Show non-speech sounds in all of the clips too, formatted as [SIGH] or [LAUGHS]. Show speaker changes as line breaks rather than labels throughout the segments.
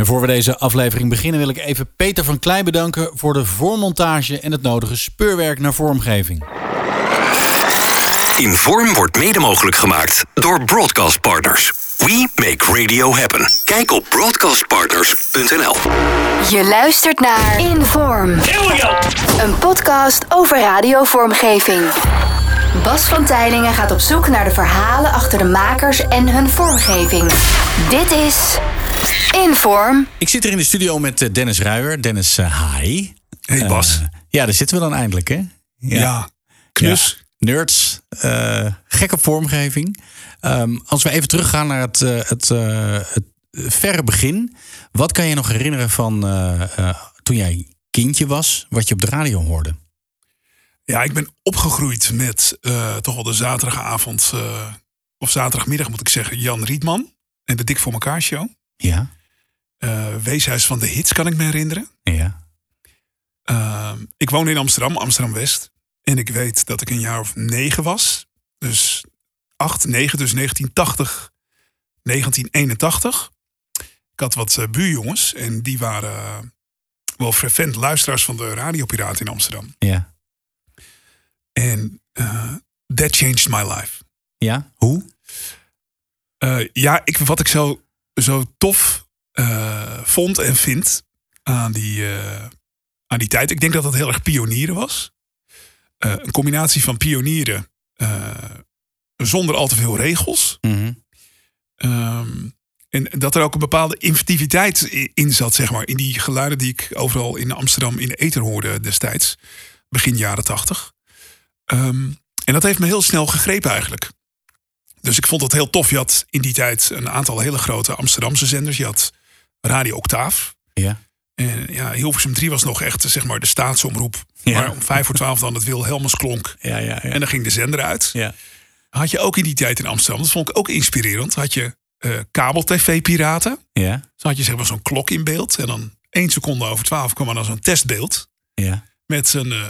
En voor we deze aflevering beginnen wil ik even Peter van Klei bedanken voor de voormontage en het nodige speurwerk naar vormgeving.
Inform wordt mede mogelijk gemaakt door Broadcast Partners. We make radio happen. Kijk op broadcastpartners.nl.
Je luistert naar Inform. Een podcast over radiovormgeving. Bas van Tijlingen gaat op zoek naar de verhalen achter de makers en hun vormgeving. Dit is Inform.
Ik zit hier in de studio met eh, Dennis Ruijer. Dennis, uh, hi.
Hey Bas.
Uh, ja, daar zitten we dan eindelijk, hè?
Ja. ja. Knus.
Ja. Nerds. Uh, gekke vormgeving. Um, als we even teruggaan naar het, uh, het, uh, het, verre begin. Wat kan je nog herinneren van toen jij kindje was, wat je op de radio hoorde?
Ja, ik ben opgegroeid met toch wel de zaterdagavond, of zaterdagmiddag moet ik zeggen, Jan Rietman en de Dik voor elkaar show.
Ja.
Weeshuis van de Hits kan ik me herinneren.
Ja.
Ehm, ik woon in Amsterdam, Amsterdam West. En ik weet dat ik een jaar of negen was. Dus 8, 9, dus 1980, 1981. Ik had wat uh, buurjongens en die waren uh, wel frequent luisteraars van de radiopiraat in Amsterdam.
Ja.
En that changed my life.
Ja, hoe?
ja, ik, wat ik zo, zo tof vond en vind aan die, aan die tijd. Ik denk dat dat heel erg pionieren was. Uh, een combinatie van pionieren zonder al te veel regels.
Mm -hmm.
um, en dat er ook een bepaalde inventiviteit in zat, zeg maar. In die geluiden die ik overal in Amsterdam in de ether hoorde destijds. Begin jaren tachtig. Um, en dat heeft me heel snel gegrepen eigenlijk. Dus ik vond het heel tof. Je had in die tijd een aantal hele grote Amsterdamse zenders. Je had Radio Octaaf.
Ja.
En ja, Hilversum 3 was nog echt zeg maar, de staatsomroep. Ja. Maar om vijf voor twaalf dan het Wilhelmus klonk.
Ja, ja, ja.
En dan ging de zender uit.
Ja.
Had je ook in die tijd in Amsterdam, dat vond ik ook inspirerend. Had je uh, kabel-tv-piraten.
Ja.
Dus had je zeg maar zo'n klok in beeld. En dan één seconde over twaalf kwam er dan zo'n testbeeld.
Ja.
Met zijn, uh,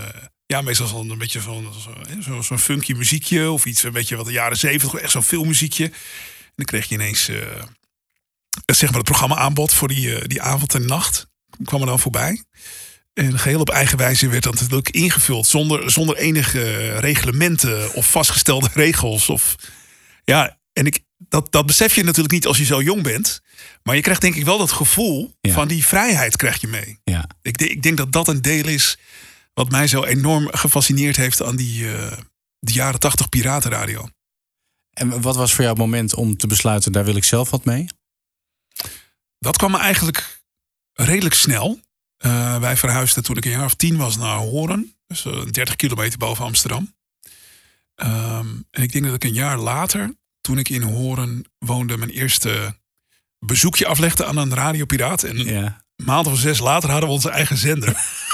ja, meestal zo'n een beetje van zo'n zo funky muziekje. Of iets een beetje wat de jaren zeventig, echt zo'n filmmuziekje. En dan kreeg je ineens, uh, zeg maar, het programma aanbod voor die, die avond en nacht kwam er dan voorbij. En geheel op eigen wijze werd dat natuurlijk ingevuld. Zonder, zonder enige reglementen of vastgestelde [LAUGHS] regels. Of, ja, en ik, dat, dat besef je natuurlijk niet als je zo jong bent. Maar je krijgt denk ik wel dat gevoel
Ja.
van die vrijheid krijg je mee.
Ja.
Ik, ik denk dat dat een deel is wat mij zo enorm gefascineerd heeft aan die, eh, die jaren tachtig piratenradio.
En wat was voor jou het moment om te besluiten, daar wil ik zelf wat mee?
Dat kwam me eigenlijk redelijk snel. Eh, wij verhuisden toen ik een jaar of tien was naar Horen. Dus eh, 30 kilometer boven Amsterdam. Ehm, en ik denk dat ik een jaar later, toen ik in Horen woonde, mijn eerste bezoekje aflegde aan een radiopiraat. En een
Ja.
maand of zes later hadden we onze eigen zender. [LAUGHS]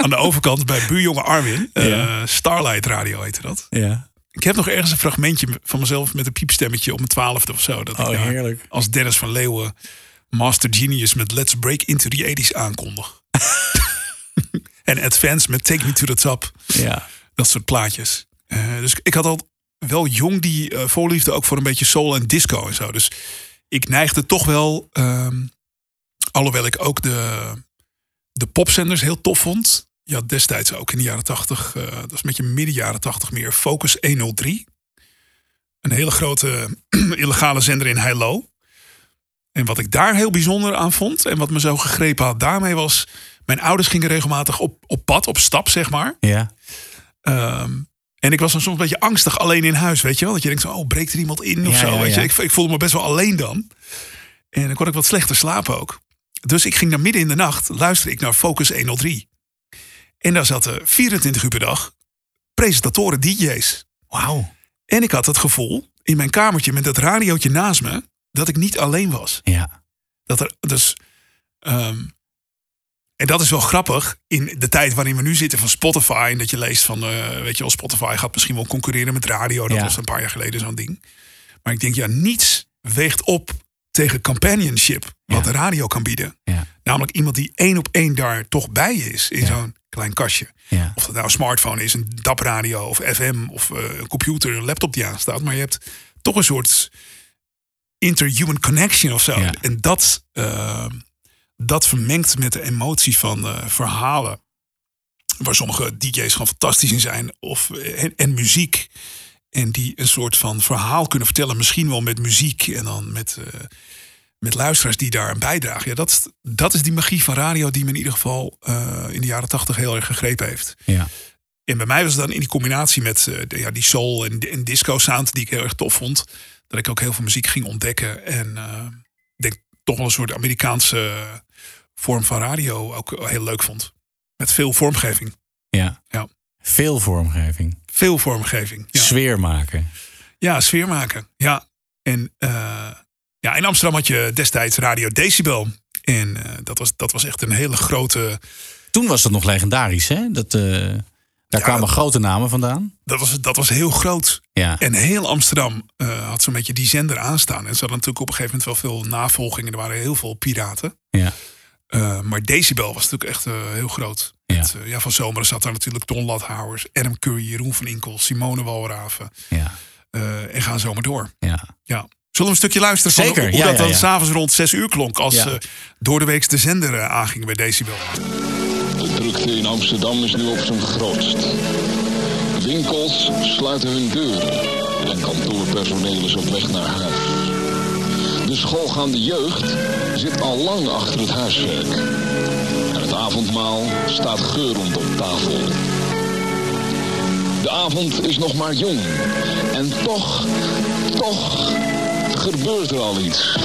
[LAUGHS] aan de overkant bij buurjonge Arwin. eh,
Ja.
Starlight Radio heette dat.
Ja.
Ik heb nog ergens een fragmentje van mezelf met een piepstemmetje op mijn twaalfde of zo. Dat
Oh, heerlijk.
als Dennis van Leeuwen Master Genius met Let's Break into the 80s aankondig. [LAUGHS] en Advance met Take Me to the Top.
Ja.
Dat soort plaatjes. Eh, dus ik had al wel jong die eh, voorliefde ook voor een beetje soul en disco en zo. Dus ik neigde toch wel, ehm, alhoewel ik ook de, de popzenders heel tof vond. Je had destijds ook in de jaren 80, eh, dat is een beetje midden jaren 80 meer, Focus 103. Een hele grote [CLEARS THROAT] illegale zender in Heilo. En wat ik daar heel bijzonder aan vond en wat me zo gegrepen had daarmee was... mijn ouders gingen regelmatig op, op pad, op stap zeg maar.
Ja.
Ehm, en ik was dan soms een beetje angstig alleen in huis, weet je wel? Dat je denkt, zo, oh, breekt er iemand in of
Ja,
zo,
ja,
weet
ja.
je? Ik, ik voelde me best wel alleen dan. En dan kon ik wat slechter slapen ook. Dus ik ging naar midden in de nacht, luisterde ik naar Focus 103. En daar zaten 24 uur per dag presentatoren, DJ's.
Wauw.
En ik had het gevoel, in mijn kamertje met dat radiootje naast me, dat ik niet alleen was.
Ja.
Dat er dus. ehm, en dat is wel grappig in de tijd waarin we nu zitten van Spotify. En dat je leest van, eh, weet je wel, Spotify gaat misschien wel concurreren met radio. Dat
Ja.
was een paar jaar geleden zo'n ding. Maar ik denk, ja, niets weegt op tegen companionship. Wat
Ja.
de radio kan bieden.
Ja.
Namelijk iemand die één op één daar toch bij je is. In
Ja.
zo'n klein kastje.
Ja.
Of dat nou een smartphone is, een DAP-radio of FM of eh, een computer, een laptop die aanstaat. Maar je hebt toch een soort interhuman connection of zo.
Ja.
En dat, eh, dat vermengt met de emotie van eh, verhalen. Waar sommige DJ's gewoon fantastisch in zijn. Of, en, en muziek. En die een soort van verhaal kunnen vertellen. Misschien wel met muziek. En dan met, met luisteraars die daar aan bijdragen. Ja, dat, is- dat is die magie van radio die me in ieder geval eh, in de jaren tachtig heel erg gegrepen heeft.
Ja.
En bij mij was het dan in die combinatie met eh, de- ja, die soul en, en disco sound die ik heel erg tof vond. Dat ik ook heel veel muziek ging ontdekken. En ik denk toch wel een soort Amerikaanse vorm van radio ook heel leuk vond. Met veel vormgeving.
ja.
Ja.
Veel vormgeving.
Veel vormgeving. Ja,
Sfeer maken.
ja sfeer maken. Ja. En ja, in Amsterdam had je destijds Radio Decibel. En eh, dat, was, dat was echt een hele grote...
Toen was dat nog legendarisch, hè? Dat, eh, daar kwamen
dat-
grote namen vandaan.
Dat was, dat was heel groot.
Ja.
En heel Amsterdam eh, had zo'n beetje die zender aanstaan. En ze hadden natuurlijk op een gegeven moment wel veel navolgingen. Er waren heel veel piraten.
ja.
Uh, maar Decibel was natuurlijk echt uh, heel groot.
Ja.
Met, uh, ja, van zomeren zat daar natuurlijk Don Lathouwers, Adam Curry, Jeroen van Inkel, Simone Walraven.
Ja.
Uh, en gaan zo maar door.
Ja.
ja. Zullen we een stukje luisteren
Zeker,
van hoe
ja,
dat
ja,
dan
ja.
s'avonds rond 6 uur klonk als
Ja.
uh, door de week de zender uh, aanging bij Decibel?
De drukte in Amsterdam is nu op zijn grootst. Winkels sluiten hun deuren en kantoorpersoneel is op weg naar huis. De schoolgaande jeugd zit al lang achter het huiswerk. En het avondmaal staat geurend op tafel. De avond is nog maar jong. En toch, toch gebeurt er al iets.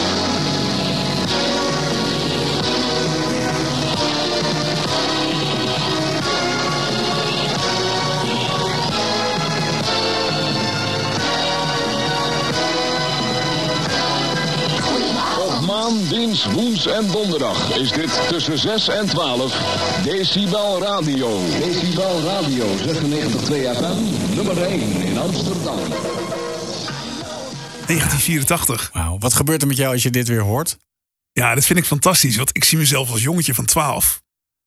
Dins, woens en donderdag is dit tussen 6 en 12 Decibel Radio.
Decibel Radio 96.2 FM, nummer 1 in Amsterdam.
1984.
Wauw. Wat gebeurt er met jou als je dit weer hoort?
Ja, dat vind ik fantastisch. Want ik zie mezelf als jongetje van 12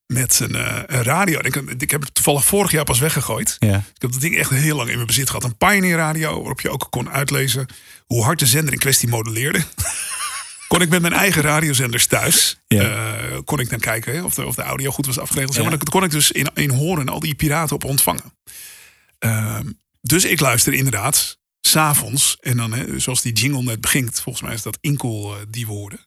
met een, uh, een radio. Ik, ik heb het toevallig vorig jaar pas weggegooid.
Ja.
Ik heb dat ding echt heel lang in mijn bezit gehad. Een Pioneer radio, waarop je ook kon uitlezen hoe hard de zender in kwestie modelleerde. [LAUGHS] kon ik met mijn eigen radiozenders thuis,
Ja.
uh, kon ik dan kijken of, de, of de audio goed was afgeregeld.
Ja.
Maar dan kon ik dus in, in horen al die piraten op ontvangen. Uh, dus ik luister inderdaad s'avonds. En dan, hè, zoals die jingle net begint, volgens mij is dat Inkel uh, die woorden.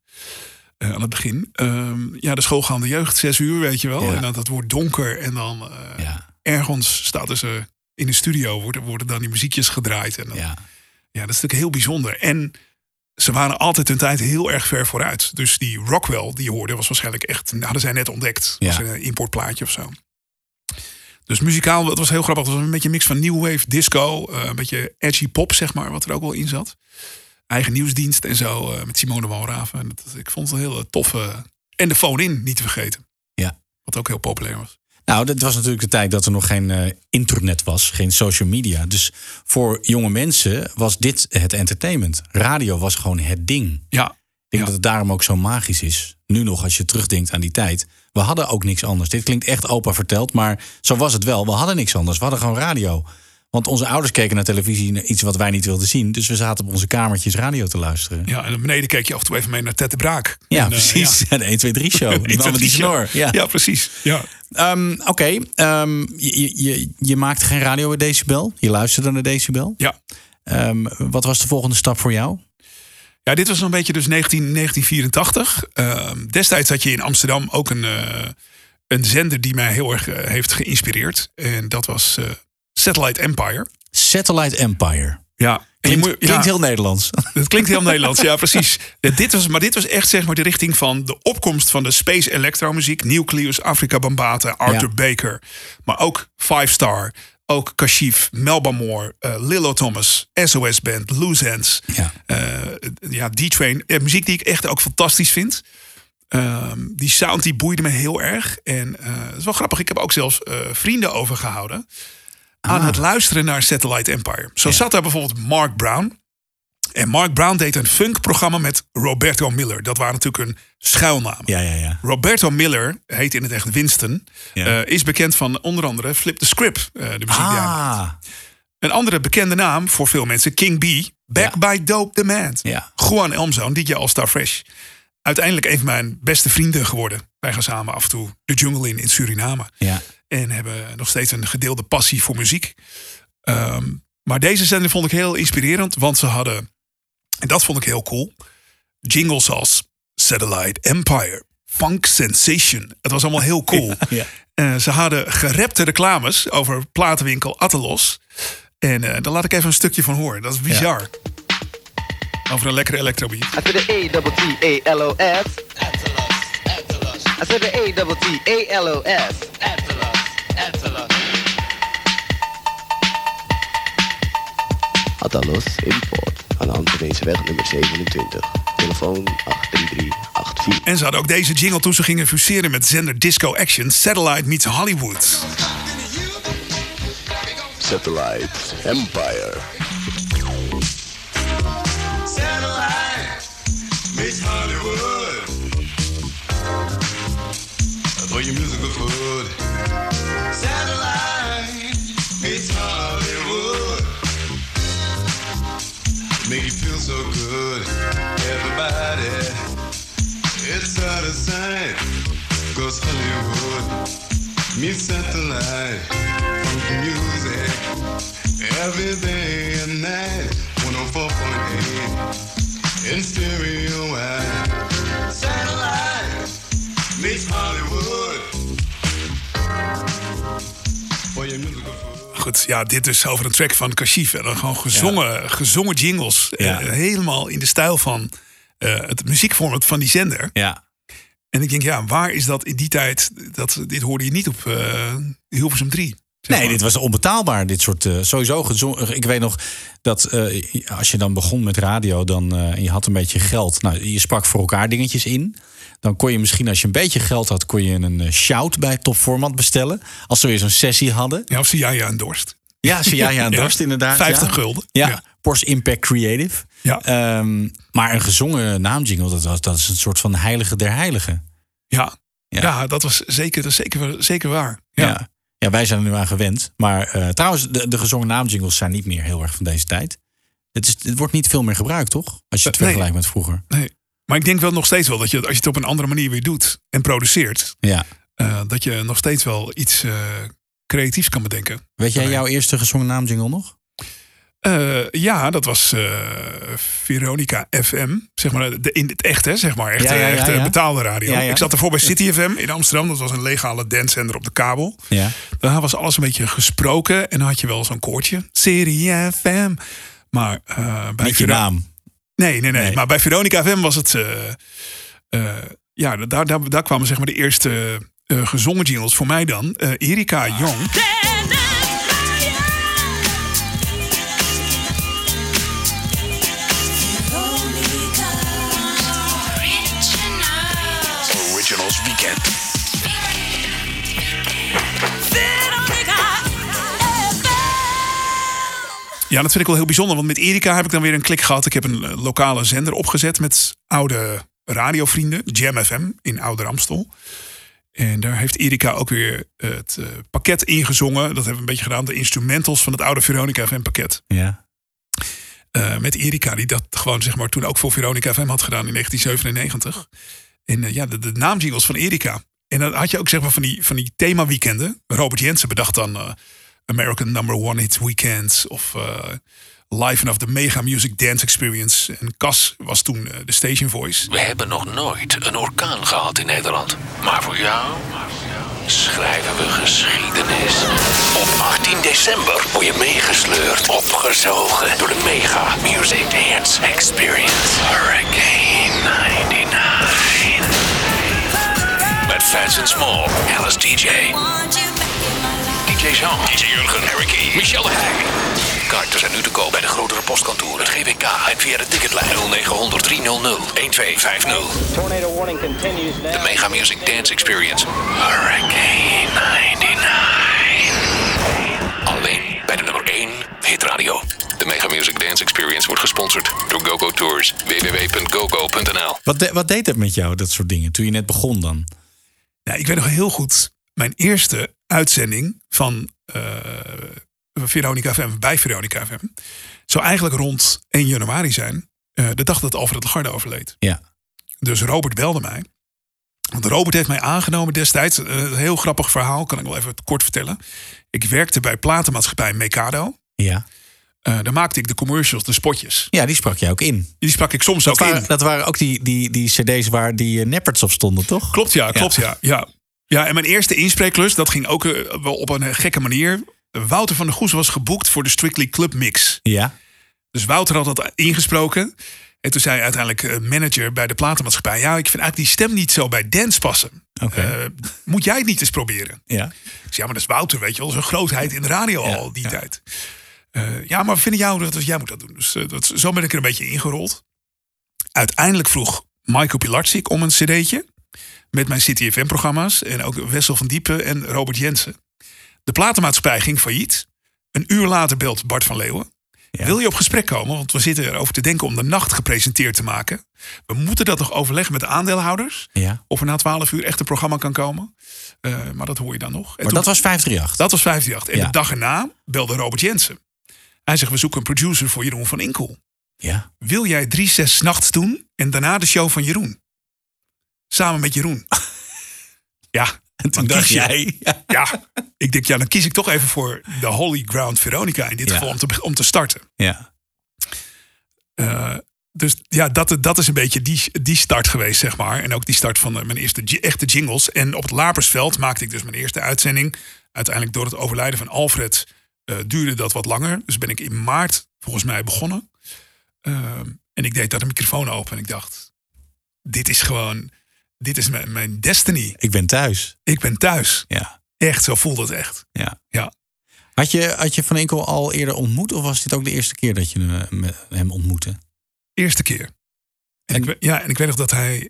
Uh, aan het begin. Um, ja, de schoolgaande jeugd, zes uur, weet je wel.
Ja.
En dan dat wordt donker. En dan uh,
Ja.
ergens staat er ze in de studio, worden, worden dan die muziekjes gedraaid. En dan, ja.
Ja.
dat is natuurlijk heel bijzonder. En ze waren altijd hun tijd heel erg ver vooruit. Dus die Rockwell die je hoorde, was waarschijnlijk echt, nou, hadden zij net ontdekt.
Ja.
Was een importplaatje of zo. Dus muzikaal, het was heel grappig. Het was een beetje een mix van new wave, disco, uh, een beetje edgy pop, zeg maar, wat er ook wel in zat eigen nieuwsdienst en zo uh, met Simone Walraven. En dat, ik vond het een hele toffe. En de phone in, niet te vergeten.
Ja.
Wat ook heel populair was.
Nou, dat was natuurlijk de tijd dat er nog geen uh, internet was, geen social media. Dus voor jonge mensen was dit het entertainment. Radio was gewoon het ding.
Ja.
Ik denk
ja.
dat het daarom ook zo magisch is. Nu nog, als je terugdenkt aan die tijd. We hadden ook niks anders. Dit klinkt echt opa verteld, maar zo was het wel. We hadden niks anders. We hadden gewoon radio. Want onze ouders keken naar televisie naar iets wat wij niet wilden zien. Dus we zaten op onze kamertjes radio te luisteren.
Ja, en beneden keek je af en toe even mee naar Ted de Braak.
Ja,
en,
precies. Uh, ja. [LAUGHS] de 1, 2, 3 show. [LAUGHS] Die man met die snor.
Ja, ja precies. Ja.
Um, Oké, okay. um, je, je, je maakte geen radio bij Decibel. Je luisterde naar Decibel.
Ja.
Um, wat was de volgende stap voor jou?
Ja, dit was zo'n beetje dus 19, 1984. Uh, destijds had je in Amsterdam ook een, uh, een zender die mij heel erg uh, heeft geïnspireerd. En dat was uh, Satellite Empire.
Satellite Empire.
Ja.
Klinkt, moet, klinkt ja, heel Nederlands. [LAUGHS]
Het klinkt heel Nederlands, ja, [LAUGHS] precies. dit was, maar dit was echt zeg maar de richting van de opkomst van de space electromuziek. Nucleus, Afrika Bambata, Arthur ja. Baker. Maar ook Five Star, ook Kashif, Melba Moore, uh, Lilo Thomas, SOS Band, Loose Ends.
Ja,
uh, ja D-Train. Uh, muziek die ik echt ook fantastisch vind. Uh, die sound die boeide me heel erg. En uh, het is wel grappig, ik heb ook zelfs vrienden overgehouden aan
Ah.
het luisteren naar Satellite Empire. Zo
Ja.
zat daar bijvoorbeeld Mark Brown. En Mark Brown deed een funkprogramma met Roberto Miller. Dat waren natuurlijk een schuilnamen.
ja, ja. ja.
Roberto Miller, heet in het echt Winston,
Ja.
eh, is bekend van onder andere Flip the Script, eh, de muziek.
Ah,
Een andere bekende naam voor veel mensen, King B. Back
Ja.
by Dope Demand.
Ja.
Juan Elmzoon, DJ All Star Fresh. Uiteindelijk een van mijn beste vrienden geworden. Wij gaan samen af en toe de jungle in in Suriname.
Ja.
En hebben nog steeds een gedeelde passie voor muziek. Ehm, maar deze zender vond ik heel inspirerend. Want ze hadden, en dat vond ik heel cool, jingles als Satellite Empire, Funk Sensation. Het was allemaal heel cool. [LAUGHS]
Ja.
Eh, ze hadden gerepte reclames over platenwinkel Atelos. En eh, daar laat ik even een stukje van horen. Dat is bizar. Over een lekkere electrobeat.
I said the A double T A L O S. I said the A double T
Atalos Import aan de Amsterdamseweg nummer 27. Telefoon 83384.
En ze hadden ook deze jingle toen ze gingen fuseren met zender Disco Action. Satellite meets Hollywood.
Satellite Empire.
Miss Hollywood. Cause Hollywood. Meets satellite. Funky music. Every day and night. 104.8 in stereo wide. Satellite meets Hollywood. For your musical.
Goed, ja, dit is over een track van Kashif. En dan gewoon gezongen, gezongen jingles.
Ja.
Eh, helemaal in de stijl van eh, het muziekformat van die zender.
Ja.
En ik denk, ja, waar is dat in die tijd? Dat, dit hoorde je niet op eh Hilversum 3. zeg
Nee, dit was onbetaalbaar. Dit soort eh, sowieso gezongen. Ik weet nog dat eh, als je dan begon met radio, dan eh, en je had een beetje geld. Nou, je sprak voor elkaar dingetjes in. Dan kon je misschien, als je een beetje geld had, kon je een eh, shout bij Top Format bestellen. Als ze weer zo'n sessie hadden.
Ja, of zie jij ja een dorst?
Ja, ze ja, ja, een
Ja,
dorst inderdaad.
50
ja.
gulden.
Ja,
Ja.
Porsche Impact Creative.
Ja.
Ehm, maar een gezongen naamjingle, dat, was, dat is een soort van heilige der heiligen.
Ja.
Ja.
Ja. dat was zeker, dat is zeker, zeker waar. Ja.
Ja. ja. wij zijn er nu aan gewend. Maar eh, trouwens, de, de gezongen naamjingles zijn niet meer heel erg van deze tijd. Het, is, het wordt niet veel meer gebruikt, toch? Als je het
Nee.
vergelijkt met vroeger.
Nee. Maar ik denk wel nog steeds wel dat je, als je het op een andere manier weer doet en produceert,
Ja.
eh, dat je nog steeds wel iets eh, creatiefs kan bedenken.
Weet jij jouw eerste gezongen naamjingle nog?
Eh, ja, dat was eh, Veronica FM. Zeg maar, de, in het echt, hè? Zeg maar. Echt,
Ja, ja, ja,
echt eh,
ja.
betaalde radio.
Ja, ja.
Ik zat ervoor bij City FM in Amsterdam. Dat was een legale dancezender op de kabel.
Ja.
Daar was alles een beetje gesproken. En dan had je wel zo'n koortje. City FM. Maar eh, bij
Niet je naam.
Nee, nee, nee,
Nee.
Maar bij Veronica FM was het... eh, eh, ja, daar, daar, daar kwamen zeg maar de eerste eh, gezongen jingles voor mij dan. Eh, Erika Jong.
Originals
Ja, dat vind ik wel heel bijzonder. Want met Erika heb ik dan weer een klik gehad. Ik heb een eh, lokale zender opgezet met oude radiovrienden. Jam FM in Ouder Amstel. En daar heeft Erika ook weer het eh, pakket ingezongen. Dat hebben we een beetje gedaan. De instrumentals van het oude Veronica FM pakket.
Ja.
Eh, met Erika, die dat gewoon zeg maar toen ook voor Veronica FM had gedaan in 1997. En ja, de, de naamjingles van Erika. En dan had je ook zeg maar van die, van die thema-weekenden. Robert Jensen bedacht dan American Number One Hit Weekends. Of eh, Live of the Mega Music Dance Experience. En Cas was toen eh, de station voice.
We hebben nog nooit een orkaan gehad in Nederland. Maar voor jou schrijven we geschiedenis. Op 18 december word je meegesleurd, opgezogen door de Mega Music Dance Experience. Hurricane 99. Met Fats and Small, Alice DJ, DJ Jean, DJ Jurgen, Eric E., Michel de Heij. Kaarten zijn nu te koop bij de grotere postkantoren, het GWK en via de ticketlijn 0900 300 1250.
Tornado warning continues now.
De Mega Music Dance Experience. Hurricane 99. Alleen bij de nummer 1 hitradio. De Mega Music Dance Experience wordt gesponsord door GoGo Tours. www.gogo.nl
Wat, de- wat deed het met jou, dat soort dingen, toen je net begon dan?
Ja, ik weet nog heel goed mijn eerste uitzending van eh, Veronica FM, bij Veronica FM, zou eigenlijk rond 1 januari zijn. eh, de dag dat Alfred Lagarde overleed.
Ja.
Dus Robert belde mij. Want Robert heeft mij aangenomen destijds. Eh, Een heel grappig verhaal, kan ik wel even kort vertellen. Ik werkte bij platenmaatschappij Mikado.
Ja.
Eh, daar maakte ik de commercials, de spotjes.
ja, die sprak jij ook in.
Die sprak ik soms
Dat
ook
waren,
in.
dat waren ook die, die, die cd's waar die nepperts op stonden, toch?
Klopt, ja, klopt, ja. ja. Ja, en mijn eerste inspreeklus, dat ging ook eh, wel op een gekke manier. Wouter van der Goes was geboekt voor de Strictly Club Mix.
Ja.
Dus Wouter had dat ingesproken. En toen zei uiteindelijk eh, manager bij de platenmaatschappij... ja, ik vind eigenlijk die stem niet zo bij dance passen.
Oké.
Eh, moet jij het niet eens proberen?
Ja.
Ik zei, ja, maar dat is Wouter, weet je wel. Zo'n grootheid in de radio al die tijd. Eh, ja, maar vinden jou dat jij moet dat doen? Dus eh, dat, zo ben ik er een beetje ingerold. Uiteindelijk vroeg Michael Pilarczyk om een cd'tje... met mijn City FM-programma's... en ook Wessel van Diepen en Robert Jensen. De platenmaatschappij ging failliet. Een uur later belt Bart van Leeuwen. Wil je op gesprek komen? Want we zitten erover te denken om de nacht gepresenteerd te maken. We moeten dat nog overleggen met de aandeelhouders.
Ja.
Of er na 12 uur echt een programma kan komen. Eh, maar dat hoor je dan nog. En
Maar
toen-
dat was 538.
dat was 538. En
Ja.
de dag erna belde Robert Jensen. Hij zegt, we zoeken een producer voor Jeroen van Inkel.
Ja.
Wil jij drie zes nachts doen en daarna de show van Jeroen? Samen met Jeroen. [LAUGHS] ja,
En toen
dan
dacht jij... Ja. [LAUGHS]
Ja, ik denk, ja, dan kies ik toch even voor de Holy Ground Veronica in dit
Ja.
geval om te, om te starten.
ja.
Eh, dus ja, dat, dat is een beetje die, die start geweest, zeg maar. En ook die start van mijn eerste echte jingles. En op het Lapersveld maakte ik dus mijn eerste uitzending. Uiteindelijk door het overlijden van Alfred eh, duurde dat wat langer. Dus ben ik in maart volgens mij begonnen. Ehm, en ik deed daar de microfoon open en ik dacht... Dit is gewoon... Dit is mijn, mijn destiny.
Ik ben thuis.
Ik ben thuis.
Ja.
Echt, zo voelt het echt.
Ja.
Ja.
Had je, had je Van Enkel al eerder ontmoet? Of was dit ook de eerste keer dat je hem ontmoette?
Eerste keer. En, ik, ja, en ik weet nog dat hij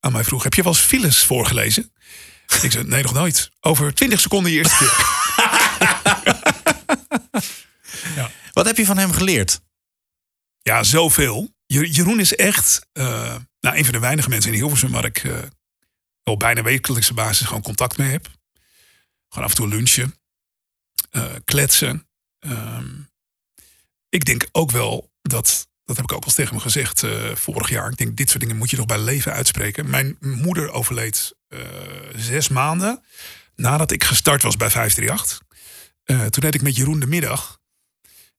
aan mij vroeg: Heb je wel eens files voorgelezen? ik zei: Nee, nog nooit. Over 20 seconden je eerste keer. [LAUGHS]
Wat heb je van hem geleerd?
Ja, zoveel. Je- Jeroen is echt eh, nou, een van de weinige mensen in Hilversum waar ik eh, op bijna wekelijkse basis gewoon contact mee heb. Gewoon af en toe lunchen, eh, kletsen. Ehm, ik denk ook wel dat, dat heb ik ook al tegen hem gezegd eh, vorig jaar. Ik denk, dit soort dingen moet je toch bij leven uitspreken. Mijn moeder overleed zes maanden nadat ik gestart was bij 538. Eh, toen deed ik met Jeroen de middag.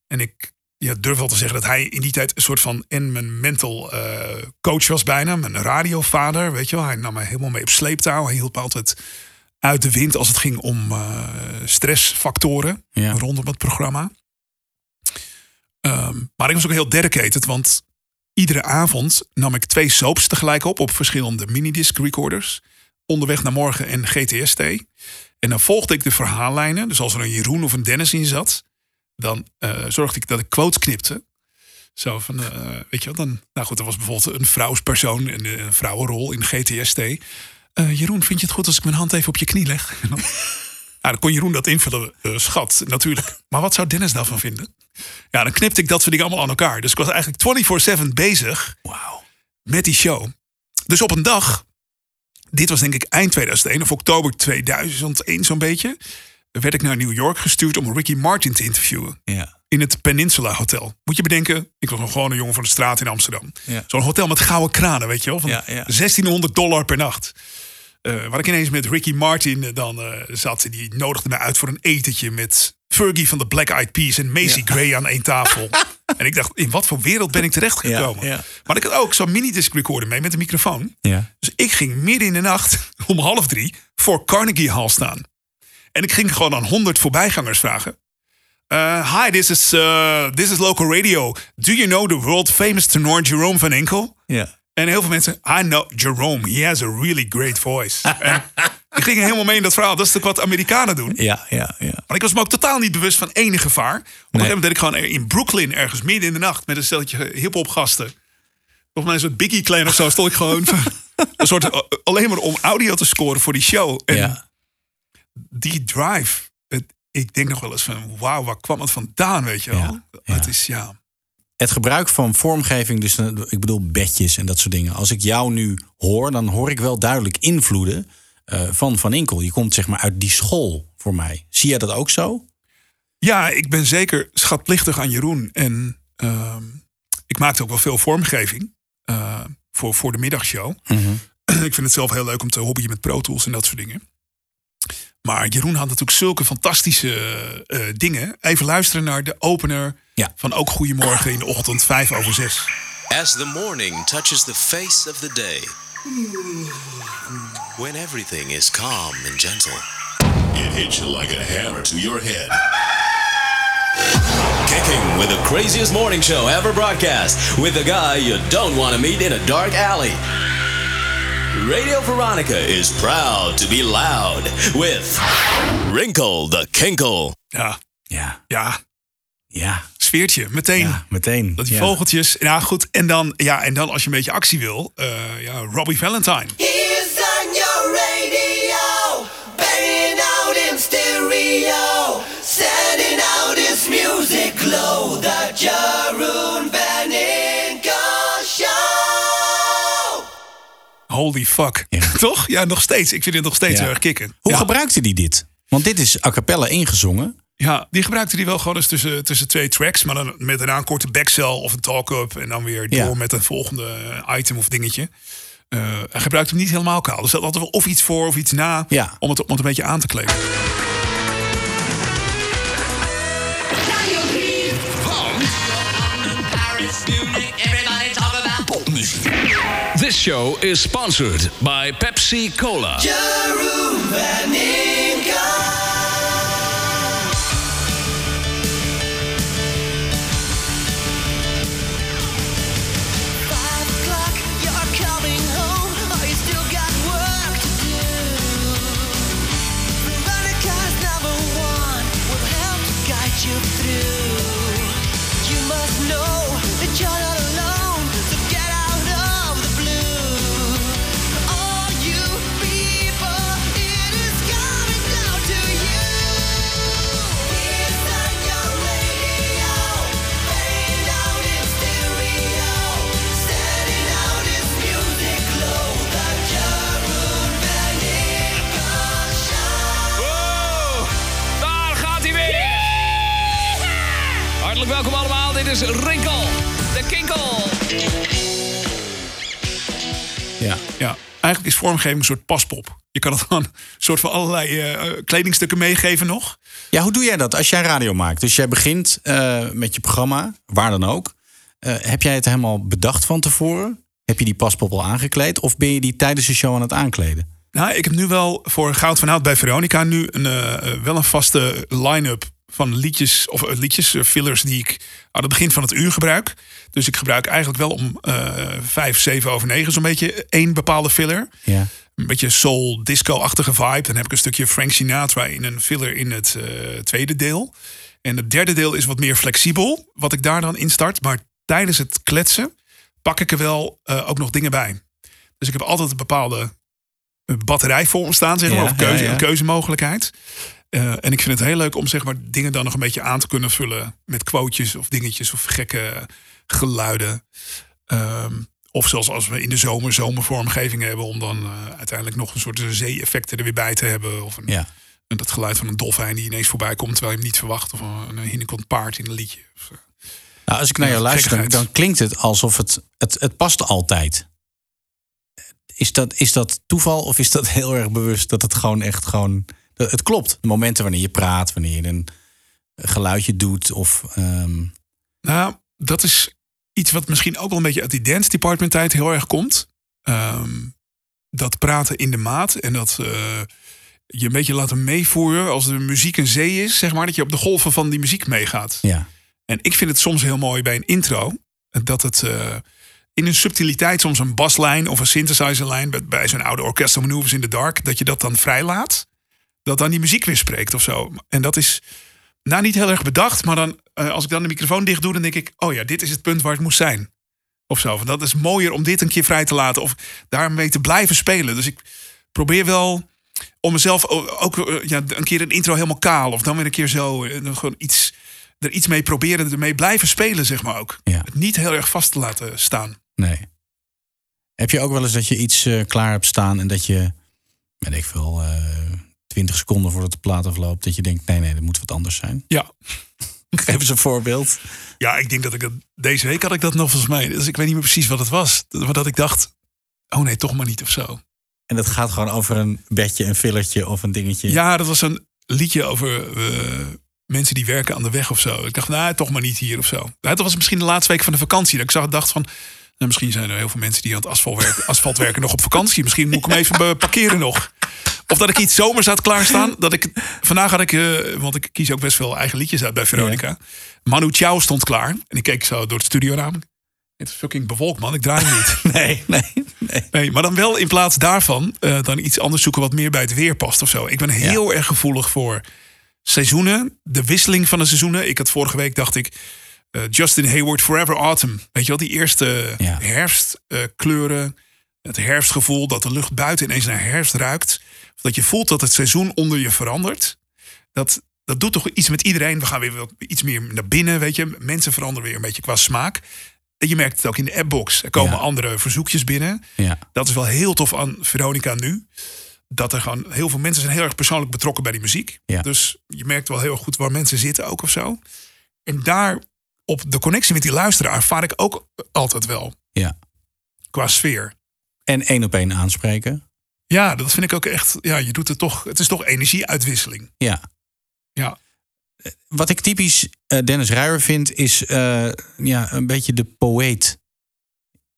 En ik ja, durf wel te zeggen dat hij in die tijd een soort van en mijn mental eh, coach was bijna. Mijn radiovader, weet je wel. Hij nam mij helemaal mee op sleeptouw. Hij hielp me altijd uit de wind als het ging om eh, stressfactoren
Ja.
rondom het programma. Ehm, maar ik was ook heel dedicated, want iedere avond nam ik twee soaps tegelijk op op verschillende minidisc recorders. Onderweg naar morgen en GTST. En dan volgde ik de verhaallijnen. Dus als er een Jeroen of een Dennis in zat, dan eh, zorgde ik dat ik quotes knipte. Zo van, eh, weet je wel, dan, nou goed, er was bijvoorbeeld een vrouwspersoon, een, een vrouwenrol in GTST. Eh, Jeroen, vind je het goed als ik mijn hand even op je knie leg? En [LAUGHS] dan, nou, dan kon Jeroen dat invullen, schat, natuurlijk. Maar wat zou Dennis daarvan vinden? Ja, dan knipte ik dat soort dingen allemaal aan elkaar. Dus ik was eigenlijk 24-7 bezig met die show. Dus op een dag, dit was denk ik eind 2001 of oktober 2001 zo'n beetje, werd ik naar New York gestuurd om Ricky Martin te interviewen.
Ja.
In het Peninsula Hotel. Moet je bedenken, ik was nog gewoon een jongen van de straat in Amsterdam.
Ja.
Zo'n hotel met gouden kranen, weet je wel. Van
Ja, ja.
1600 dollar per nacht. Eh, waar ik ineens met Ricky Martin eh, dan eh, zat. Die nodigde mij uit voor een etentje met Fergie van de Black Eyed Peas en Macy Gray aan één tafel. [LAUGHS] en ik dacht, in wat voor wereld ben ik terechtgekomen? Maar ik had ook zo'n minidisc recorder mee met een microfoon.
Ja.
Dus ik ging midden in de nacht [LAUGHS] om half drie voor Carnegie Hall staan. En ik ging gewoon aan honderd voorbijgangers vragen. Uh, hi, this is, uh, this is local radio. Do you know the world famous tenor Jerome van Enkel?
Ja.
En heel veel mensen, I know Jerome, he has a really great voice. en [LAUGHS] ik ging helemaal mee in dat verhaal. Dat is toch wat Amerikanen doen?
Ja, ja, ja.
Maar ik was me ook totaal niet bewust van enig gevaar. Op een gegeven moment deed ik gewoon in Brooklyn ergens midden in de nacht met een steltje hip-hop gasten. Volgens mij een soort Biggie Clan of zo stond ik gewoon [LAUGHS] een soort eh, alleen maar om audio te scoren voor die show. En
Ja.
Die drive, het, ik denk nog wel eens van wauw, waar kwam het vandaan, weet je wel?
Ja, ja.
Het is ja.
Het gebruik van vormgeving, dus eh, ik bedoel bedjes en dat soort dingen. Als ik jou nu hoor, dan hoor ik wel duidelijk invloeden eh, van Van Inkel. Je komt zeg maar uit die school voor mij. Zie jij dat ook zo?
Ja, ik ben zeker schatplichtig aan Jeroen. En ehm, ik maakte ook wel veel vormgeving eh, voor, voor de middagshow. [CLEARS THROAT] ik vind het zelf heel leuk om te hobbyen met Pro Tools en dat soort dingen. Maar Jeroen had natuurlijk zulke fantastische eh, dingen. Even luisteren naar de opener
Ja.
van Ook Goedemorgen in de ochtend, vijf over zes.
As the morning touches the face of the day, when everything is calm and gentle,
It hits you like a hammer to your head.
kicking with the craziest morning show ever broadcast with the guy you don't want to meet in a dark alley. Radio Veronica is proud to be loud with Wrinkle the Kinkle.
Ja,
Ja,
ja,
ja,
sfeertje, meteen.
ja meteen.
Dat die
ja.
vogeltjes. Ja, goed. En dan, ja, en dan als je een beetje actie wil, eh, ja, Robbie Valentine.
Here's on your radio, banging out in stereo, sending out his music glow, the
Holy fuck.
Ja. [LAUGHS]
Toch? Ja, nog steeds. Ik vind het nog steeds heel erg kicken.
Hoe gebruikte die dit? Want dit is a cappella ingezongen.
Ja, die gebruikte hij wel gewoon eens tussen, tussen twee tracks. Maar dan met een korte backcell of een talk-up. En dan weer door met een volgende item of dingetje. Eh, hij gebruikt hem niet helemaal kaal. Er zat altijd wel of iets voor of iets na. Om, het, om het een beetje aan te kleden.
Show is sponsored by Pepsi Cola.
Is
Rinkel, de Kinkel.
Ja.
Ja, eigenlijk is vormgeving een soort paspop. Je kan het gewoon een soort van allerlei eh, kledingstukken meegeven nog.
Ja, hoe doe jij dat als jij radio maakt? Dus jij begint eh, met je programma, waar dan ook. Eh, heb jij het helemaal bedacht van tevoren? Heb je die paspop al aangekleed? Of ben je die tijdens de show aan het aankleden?
Nou, ik heb nu wel voor Goud van Hout bij Veronica nu een, eh, eh, wel een vaste line-up van liedjes of eh, liedjes, eh, fillers die ik aan het begin van het uur gebruik. Dus ik gebruik eigenlijk wel om eh vijf, zeven over negen zo'n beetje één bepaalde filler.
Ja.
Een beetje soul disco-achtige vibe. Dan heb ik een stukje Frank Sinatra in een filler in het tweede deel. En het derde deel is wat meer flexibel, wat ik daar dan instart. Maar tijdens het kletsen pak ik er wel ook nog dingen bij. Dus ik heb altijd een bepaalde batterij voor me staan, zeg maar,
Ja,
of keuze,
ja, ja.
een keuzemogelijkheid. Eh, en ik vind het heel leuk om zeg maar, dingen dan nog een beetje aan te kunnen vullen met quotejes of dingetjes of gekke geluiden. Ehm, of zelfs als we in de zomer zomervormgeving hebben, om dan eh, uiteindelijk nog een soort zee-effecten er weer bij te hebben. Of een,
Ja.
en dat geluid van een dolfijn die ineens voorbij komt terwijl je hem niet verwacht. Of een, een paard in een liedje. Of,
Nou, als ik naar
Ja,
jou luister, dan, dan klinkt het alsof het, het, het past altijd. Is dat, is dat toeval of is dat [LAUGHS] heel erg bewust dat het gewoon echt gewoon... dat Het klopt. De momenten wanneer je praat, wanneer je een geluidje doet of... ehm,
Nou, dat is iets wat misschien ook wel een beetje uit die dance department tijd heel erg komt. Ehm, dat praten in de maat en dat eh, je een beetje laten meevoeren als de muziek een zee is, zeg maar, dat je op de golven van die muziek meegaat.
ja.
En ik vind het soms heel mooi bij een intro dat het eh, in een subtiliteit soms een baslijn of een synthesizerlijn bij, bij zo'n oude orchestral maneuvers in the dark, dat je dat dan vrijlaat, dat dan die muziek weer spreekt of zo. En dat is nou niet heel erg bedacht, maar dan eh, als ik dan de microfoon dicht doe, dan denk ik, oh ja, dit is het punt waar het moest zijn. Of zo. Van, Dat is mooier om dit een keer vrij te laten of daarmee te blijven spelen. Dus ik probeer wel om mezelf ook eh, ja, een keer een intro helemaal kaal of dan weer een keer zo dan gewoon iets er iets mee proberen, ermee blijven spelen, zeg maar ook.
Ja.
Het niet heel erg vast te laten staan.
Nee. Heb je ook wel eens dat je iets eh, klaar hebt staan en dat je, weet ik veel, eh 20 seconden voordat de plaat afloopt, dat je denkt: nee, nee, dat moet wat anders zijn.
Ja. [LAUGHS]
Geef eens een voorbeeld.
Ja, ik denk dat ik dat. Deze week had ik dat nog volgens mij. Dus ik weet niet meer precies wat het was. Maar dat ik dacht. Oh nee, toch maar niet of zo.
En dat gaat gewoon over een bedje, een fillertje of een dingetje.
Ja, dat was een liedje over eh, mensen die werken aan de weg of zo. Ik dacht, nou, toch maar niet hier of zo. Nou, dat was misschien de laatste week van de vakantie. Dat ik zag, dacht van. Nou, misschien zijn er heel veel mensen die aan het asfalt werken, asfalt werken nog op vakantie. Misschien moet ik hem even parkeren nog. Of dat ik iets zomers had klaarstaan. Dat ik, vandaag had ik, eh, want ik kies ook best veel eigen liedjes uit bij Veronica. Manu Chao stond klaar. En ik keek zo door het studioraam. Het is fucking bewolkt, man. Ik draai hem niet. [LAUGHS]
Nee, nee, nee.
Nee, maar dan wel in plaats daarvan eh, dan iets anders zoeken wat meer bij het weer past of zo. Ik ben heel erg gevoelig voor seizoenen, de wisseling van de seizoenen. Ik had vorige week dacht ik eh, Justin Hayward Forever Autumn. Weet je wel, die eerste herfstkleuren, het herfstgevoel dat de lucht buiten ineens naar herfst ruikt. Of dat je voelt dat het seizoen onder je verandert. Dat, dat doet toch iets met iedereen. We gaan weer wat, iets meer naar binnen, weet je. Mensen veranderen weer een beetje qua smaak. En je merkt het ook in de appbox. Er komen andere verzoekjes binnen.
Ja.
Dat is wel heel tof aan Veronica nu. Dat er gewoon heel veel mensen zijn heel erg persoonlijk betrokken bij die muziek. Dus je merkt wel heel goed waar mensen zitten ook of zo. En daar op de connectie met die luisteraar ervaar ik ook altijd wel.
Ja.
Qua sfeer.
En één op één aanspreken.
Ja, dat vind ik ook echt. Ja, je doet het toch. Het is toch energieuitwisseling.
Ja.
Ja.
Wat ik typisch eh, Dennis Ruijer vind, is eh, ja, een beetje de poëet.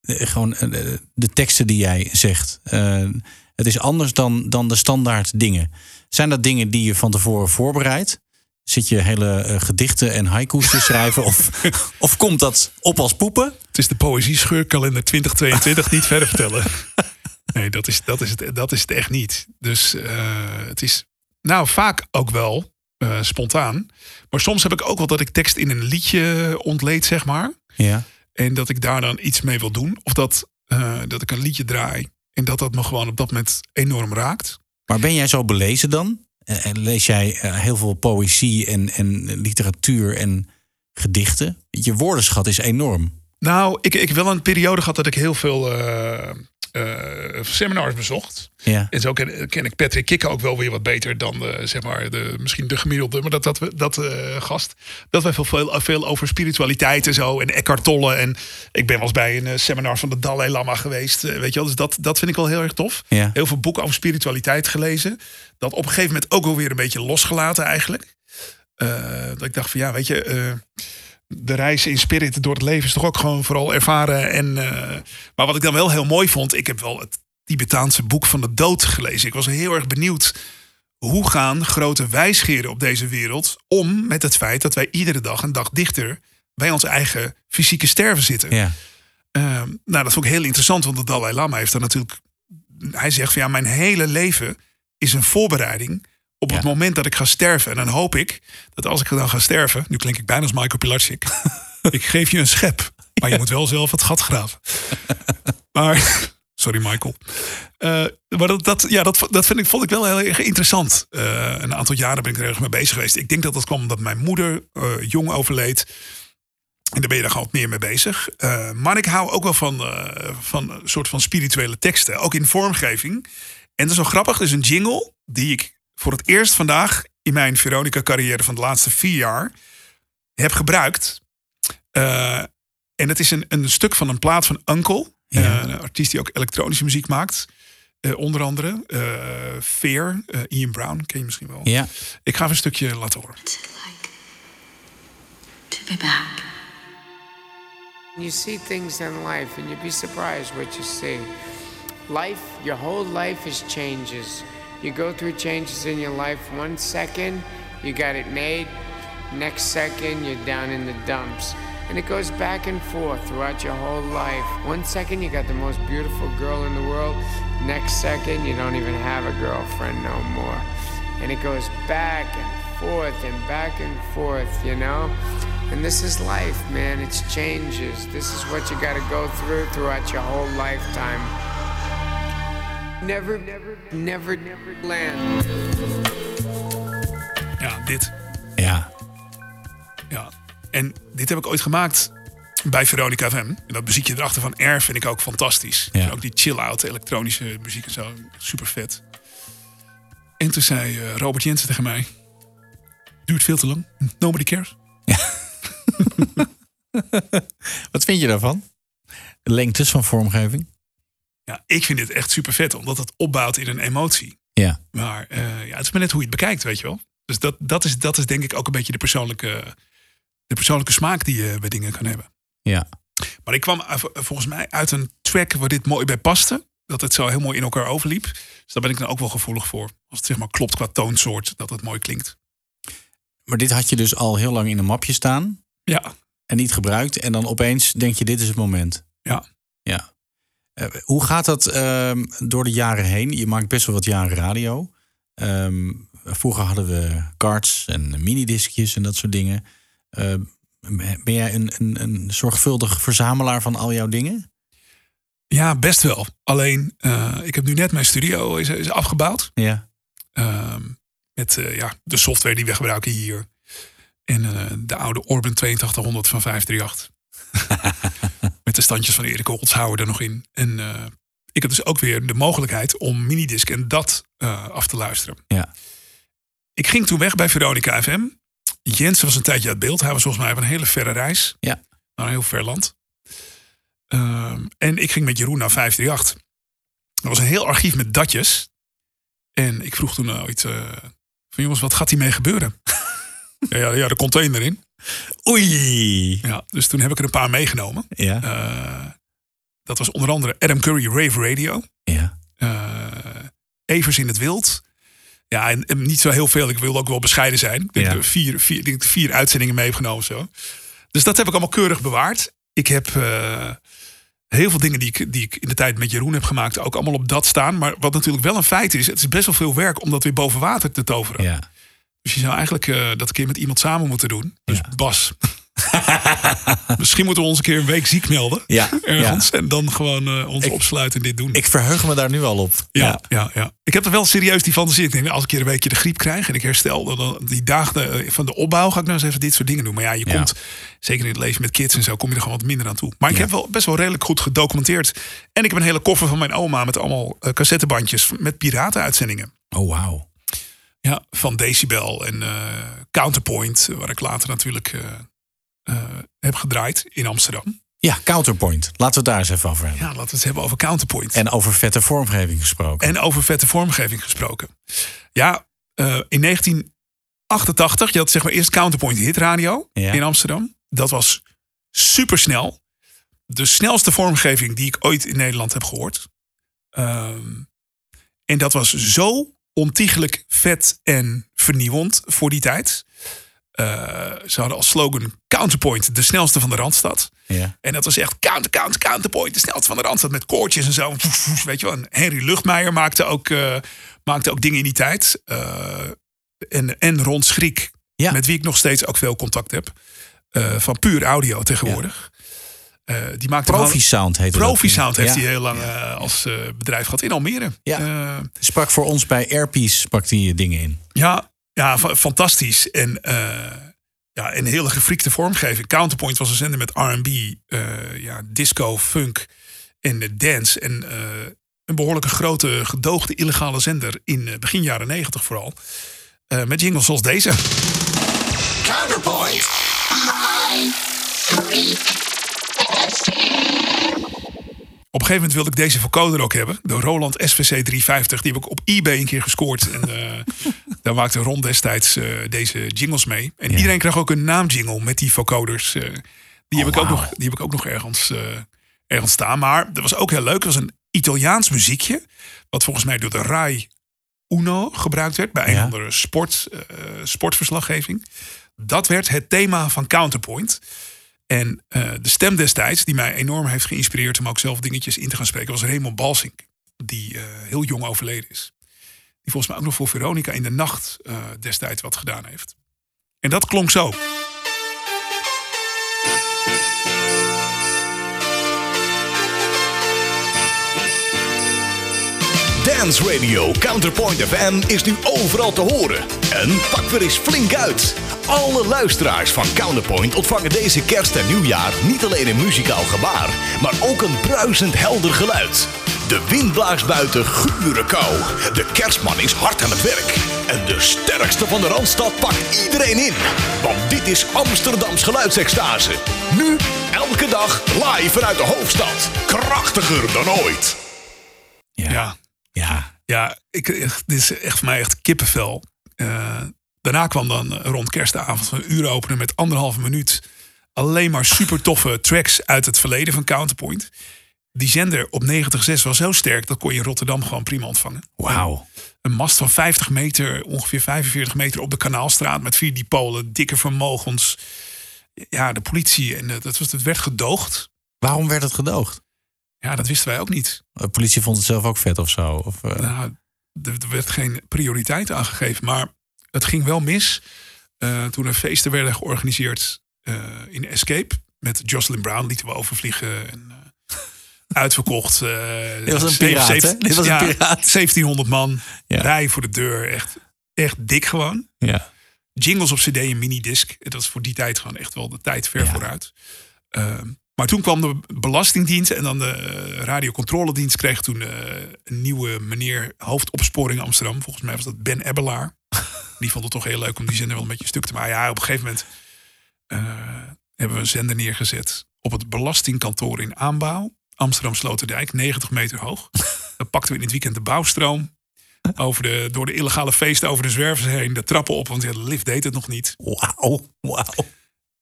Gewoon eh, de teksten die jij zegt. Het is anders dan, dan de standaard dingen. Zijn dat dingen die je van tevoren voorbereidt? Zit je hele eh, gedichten en haiku's te schrijven? Of, [LAUGHS] of komt dat op als poepen?
Het is de poëzie scheurkalender 2022 niet verder vertellen. [LAUGHS] Nee, dat is, dat, is het, dat is het echt niet. Dus eh, het is nou vaak ook wel eh, spontaan. Maar soms heb ik ook wel dat ik tekst in een liedje ontleed, zeg maar.
Ja.
En dat ik daar dan iets mee wil doen. Of dat, dat ik een liedje draai. En dat dat me gewoon op dat moment enorm raakt.
Maar ben jij zo belezen dan? Eh, En lees jij eh, heel veel poëzie en, en literatuur en gedichten? Je woordenschat is enorm.
Nou, ik, ik heb wel een periode gehad dat ik heel veel eh, seminars bezocht.
Ja.
En zo ken, ken ik Patrick Kikker ook wel weer wat beter dan de, zeg maar de, misschien de gemiddelde. Maar dat, dat, dat gast, dat wij veel, veel, veel over spiritualiteit en zo. En Eckhart Tolle. En ik ben wel eens bij een seminar van de Dalai Lama geweest. weet je wel, dus dat, dat vind ik wel heel erg tof.
Ja.
Heel veel boeken over spiritualiteit gelezen. Dat op een gegeven moment ook wel weer een beetje losgelaten eigenlijk. Eh, dat ik dacht van ja, weet je... eh, de reis in spirit door het leven is toch ook gewoon vooral ervaren. En, eh, maar wat ik dan wel heel mooi vond, ik heb wel het Tibetaanse boek van de dood gelezen. Ik was heel erg benieuwd hoe gaan grote wijsgeren op deze wereld om met het feit dat wij iedere dag een dag dichter bij ons eigen fysieke sterven zitten.
Ja.
Ehm, nou, dat vond ik heel interessant, want de Dalai Lama heeft dan natuurlijk. Hij zegt van ja, mijn hele leven is een voorbereiding op het moment dat ik ga sterven. En dan hoop ik dat als ik dan ga sterven, nu klink ik bijna als Michael Pilatschik, [LAUGHS] ik geef je een schep, maar je moet wel zelf het gat graven. Maar, sorry Michael. Eh, maar dat, dat, ja, dat, dat vind ik, vond ik wel heel erg interessant. Eh, een aantal jaren ben ik er erg mee bezig geweest. Ik denk dat dat kwam omdat mijn moeder eh, jong overleed. En daar ben je daar gewoon meer mee bezig. Maar ik hou ook wel van, van een soort van spirituele teksten. Ook in vormgeving. En dat is wel grappig. Er is een jingle die ik voor het eerst vandaag... in mijn Veronica-carrière van de laatste vier jaar... heb gebruikt. Eh, en het is een, een stuk van een plaat van Uncle. Eh, een artiest die ook elektronische muziek maakt. Eh, onder andere eh Fear, eh, Ian Brown, ken je misschien wel.
Ja.
Ik ga even een stukje laten horen.
to be back. You see things in life and you'd be surprised what you see. Life, your whole life is changes. You go through changes in your life. One second, you got it made. Next second, you're down in the dumps. And it goes back and forth throughout your whole life. One second, you got the most beautiful girl in the world. Next second, you don't even have a girlfriend no more. And it goes back and forth and back and forth, you know? And this is life, man. It's changes. This is what you got to go through throughout your whole lifetime. Never, never, never, never land.
Ja, dit.
Ja.
Ja. En dit heb ik ooit gemaakt bij Veronica FM. En dat muziekje erachter van Air vind ik ook fantastisch.
Ja.
Ook die chill-out elektronische muziek en zo. Super vet. En toen zei eh, Robert Jensen tegen mij... Duurt veel te lang. Nobody cares. [LAUGHS]
Wat vind je daarvan? Lengtes van vormgeving?
Ja, ik vind dit echt super vet, omdat het opbouwt in een emotie.
Ja.
Maar eh, ja, het is maar net hoe je het bekijkt, weet je wel. Dus dat, dat, is, dat is denk ik ook een beetje de persoonlijke, de persoonlijke smaak die je bij dingen kan hebben.
Ja.
Maar ik kwam eh, volgens mij uit een track waar dit mooi bij paste. Dat het zo heel mooi in elkaar overliep. Dus daar ben ik dan ook wel gevoelig voor. Als het zeg maar klopt qua toonsoort, dat het mooi klinkt.
Maar dit had je dus al heel lang in een mapje staan.
Ja.
En niet gebruikt. En dan opeens denk je, dit is het moment.
Ja.
Ja. Eh, hoe gaat dat ehm, door de jaren heen? Je maakt best wel wat jaren radio. Ehm, vroeger hadden we cards en minidiscjes en dat soort dingen. Ehm, ben jij een, een, een zorgvuldig verzamelaar van al jouw dingen?
Ja, best wel. Alleen, eh, ik heb nu net mijn studio is, is afgebouwd.
Ja.
Met eh, ja, de software die we gebruiken hier. En de oude Orban 8200 van 538. [LAUGHS] met de standjes van Erik Holtzhauer er nog in. En eh, ik had dus ook weer de mogelijkheid om minidisc en dat eh, af te luisteren.
Ja.
Ik ging toen weg bij Veronica FM. Jensen was een tijdje uit beeld. Hij was volgens mij op een hele verre reis.
Ja.
Naar een heel ver land. Ehm, en ik ging met Jeroen naar 538. Er was een heel archief met datjes. En ik vroeg toen ooit... eh, van jongens, wat gaat hiermee gebeuren? [LAUGHS] ja, ja, ja, de container in.
Oei.
Ja, dus toen heb ik er een paar meegenomen.
Ja.
Eh, dat was onder andere Adam Curry Rave Radio.
Ja.
Eh, Evers in het Wild. Ja, en, en niet zo heel veel. Ik wil ook wel bescheiden zijn. Ik denk
Ja.
ik vier, denk vier uitzendingen mee heb genomen. Zo. Dus dat heb ik allemaal keurig bewaard. Ik heb eh, heel veel dingen die ik, die ik in de tijd met Jeroen heb gemaakt... ook allemaal op dat staan. Maar wat natuurlijk wel een feit is... het is best wel veel werk om dat weer boven water te toveren.
Ja.
Dus je zou eigenlijk eh, dat een keer met iemand samen moeten doen. Dus Bas. [LAUGHS] Misschien moeten we ons een keer een week ziek melden.
Ja,
Ergens. En dan gewoon eh, ons opsluiten en dit doen.
Ik verheug me daar nu al op.
Ja, ja. Ja, Ik heb er wel serieus die fantasie. Ik denk, als ik een keer een weekje de griep krijg en ik herstel, dan- dan die dagen eh, van de opbouw ga ik nou eens even dit soort dingen doen. Maar ja, je komt, zeker in het leven met kids en zo, kom je er gewoon wat minder aan toe. Maar ik heb wel best wel redelijk goed gedocumenteerd. En ik heb een hele koffer van mijn oma met allemaal eh, cassettebandjes met piratenuitzendingen.
Oh, wauw.
Ja, van Decibel en eh, Counterpoint, waar ik later natuurlijk eh, eh, heb gedraaid in Amsterdam.
Ja, Counterpoint. Laten we het daar eens even over hebben.
Ja, laten we het hebben over Counterpoint.
En over vette vormgeving gesproken.
En over vette vormgeving gesproken. Ja, in 1988, je had zeg maar eerst Counterpoint Hit Radio
Ja.
in Amsterdam. Dat was supersnel. De snelste vormgeving die ik ooit in Nederland heb gehoord. Ehm, en dat was zo ontiegelijk vet en vernieuwend voor die tijd. Eh, ze hadden als slogan Counterpoint, de snelste van de Randstad.
Ja.
En dat was echt counter, counter, counterpoint. De snelste van de Randstad met koortjes en zo. Weet je wel. En Henry Luchtmeijer maakte ook, eh, maakte ook dingen in die tijd. Eh, en, en Ron Schriek, met wie ik nog steeds ook veel contact heb. van Puur Audio tegenwoordig. Eh, die maakte
Profi
gewoon-
Sound heette dat
Profi
toen.
Sound heeft
Ja.
hij heel lang eh, als eh, bedrijf gehad in Almere.
Ja.
Eh,
Sprak voor ons bij Airpiece, sprak die dingen in.
ja, ja fa- fantastisch. En eh, ja, een hele gefriekte vormgeving. Counterpoint was een zender met R&B, eh, ja, disco, funk en dance. En eh, een behoorlijke grote gedoogde illegale zender in begin jaren negentig vooral. Eh, met jingles zoals deze.
Counterpoint.
Op een gegeven moment wilde ik deze vocoder ook hebben. De Roland SVC 350. Die heb ik op eBay een keer gescoord. En eh, [LAUGHS] daar maakte Ron destijds eh, deze jingles mee. En iedereen kreeg ook een naamjingle met die vocoders. eh, die, heb ik ook nog, die heb ik ook nog ergens, ergens staan. Maar dat was ook heel leuk. Het was een Italiaans muziekje. Wat volgens mij door de RAI Uno gebruikt werd. Bij een
Ja.
andere sport, sportverslaggeving. Dat werd het thema van Counterpoint. En eh, de stem destijds, die mij enorm heeft geïnspireerd om ook zelf dingetjes in te gaan spreken, was Raymond Balsink. Die eh, heel jong overleden is. Die volgens mij ook nog voor Veronica in de nacht eh, destijds wat gedaan heeft. En dat klonk zo.
Dance Radio Counterpoint FM is nu overal te horen. En pak weer eens flink uit. Alle luisteraars van Counterpoint ontvangen deze kerst en nieuwjaar niet alleen een muzikaal gebaar, maar ook een bruisend helder geluid. De wind blaast buiten gure kou. De kerstman is hard aan het werk. En de sterkste van de Randstad pakt iedereen in. Want dit is Amsterdams geluidsextase. Nu, elke dag, live vanuit de hoofdstad. Krachtiger dan ooit.
Ja.
Ja.
Ja, ik, echt, dit is echt voor mij echt kippenvel. Eh, daarna kwam dan rond kerstavond een uur openen met anderhalve minuut. Alleen maar super toffe tracks uit het verleden van Counterpoint. Die zender op 90.6 was zo sterk, dat kon je in Rotterdam gewoon prima ontvangen.
Wauw.
Een mast van 50 meter, ongeveer 45 meter op de Kanaalstraat met vier dipolen, dikke vermogens. Ja, de politie en eh, dat, was, dat werd gedoogd.
Waarom werd het gedoogd?
Ja, dat wisten wij ook niet.
De politie vond het zelf ook vet of zo? Of, eh,
Nou, er er werd geen prioriteit aangegeven. Maar het ging wel mis eh, toen er feesten werden georganiseerd eh, in Escape. Met Jocelyn Brown lieten we overvliegen. En, [LAUGHS] uitverkocht.
Dit was een piraat, hè? Dit was een
ja,
piraat.
1700 man.
Ja.
Rij voor de deur. Echt, echt dik gewoon.
ja.
Jingles op cd en minidisc. Dat was voor die tijd gewoon echt wel de tijd ver vooruit. Ehm, maar toen kwam de Belastingdienst en dan de eh, radiocontroledienst kreeg toen eh, een nieuwe meneer hoofdopsporing Amsterdam. Volgens mij was dat Ben Ebbelaar. [LAUGHS] Die vond het toch heel leuk om die zender wel een beetje stuk te maken. Ja, op een gegeven moment eh, hebben we een zender neergezet op het belastingkantoor in aanbouw. Amsterdam Sloterdijk, 90 meter hoog. [LAUGHS] Dan pakten we in het weekend de bouwstroom. Over de, door de illegale feesten over de zwervers heen. De trappen op, want ja, de lift deed het nog niet.
Wauw, wauw.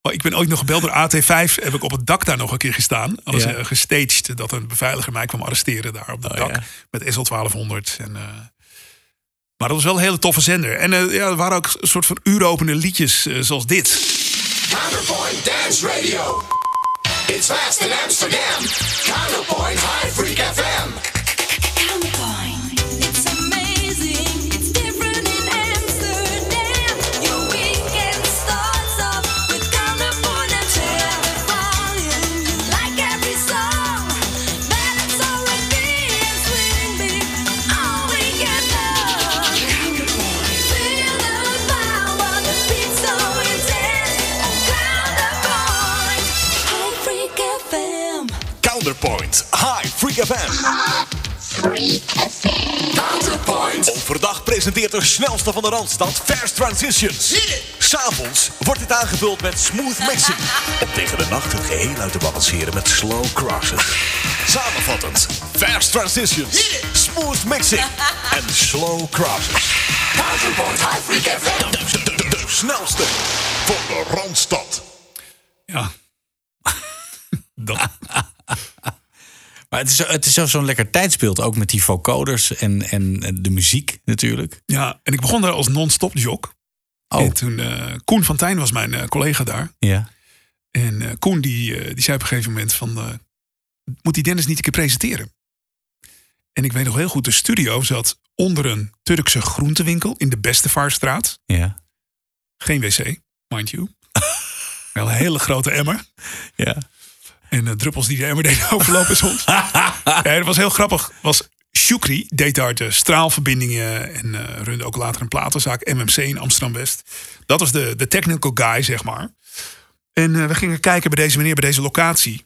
Oh, ik ben ooit nog gebeld door AT5. Heb ik op het dak daar nog een keer gestaan. Alles
Ja.
eh, gestaged. Dat een beveiliger mij kwam arresteren daar op het dak.
Oh, ja.
Met SL 1200. En, eh, maar dat was wel een hele toffe zender. En eh, ja, er waren ook een soort van uuropende liedjes zoals dit.
Counterpoint Dance Radio. It's fast in Amsterdam.
Counterpoint High Freak FM.
Counterpoint, High Freak FM.
Counterpoint.
Overdag presenteert de snelste van de Randstad Fast Transitions. S'avonds wordt dit aangevuld met smooth mixing. Om tegen de nacht het geheel uit te balanceren met slow crosses. Samenvattend, Fast Transitions, smooth mixing [LAUGHS] en slow crosses.
Counterpoint High Freak FM.
De, de- de- de snelste van de Randstad.
Ja. [LAUGHS] dat.
Maar het is, het is zo- zo'n lekker tijdsbeeld, ook met die vocoders en, en de muziek natuurlijk.
Ja, en ik begon daar als non-stop jok.
Oh.
En toen, eh, Koen van Tijn was mijn eh, collega daar.
Ja.
En eh, Koen die, die zei op een gegeven moment van... moet die Dennis niet een keer presenteren? En ik weet nog heel goed, de studio zat onder een Turkse groentewinkel... in de Bestevaarstraat.
Ja.
Geen wc, mind you. [LAUGHS] Wel een hele grote emmer.
Ja.
En eh, druppels die de emmer deden [LAUGHS] overlopen soms. ja, dat was heel grappig. Was Shukri deed daar de straalverbindingen en eh, runde ook later een platenzaak MMC in Amsterdam-West. Dat was de, de technical guy, zeg maar. En eh, we gingen kijken bij deze meneer, bij deze locatie.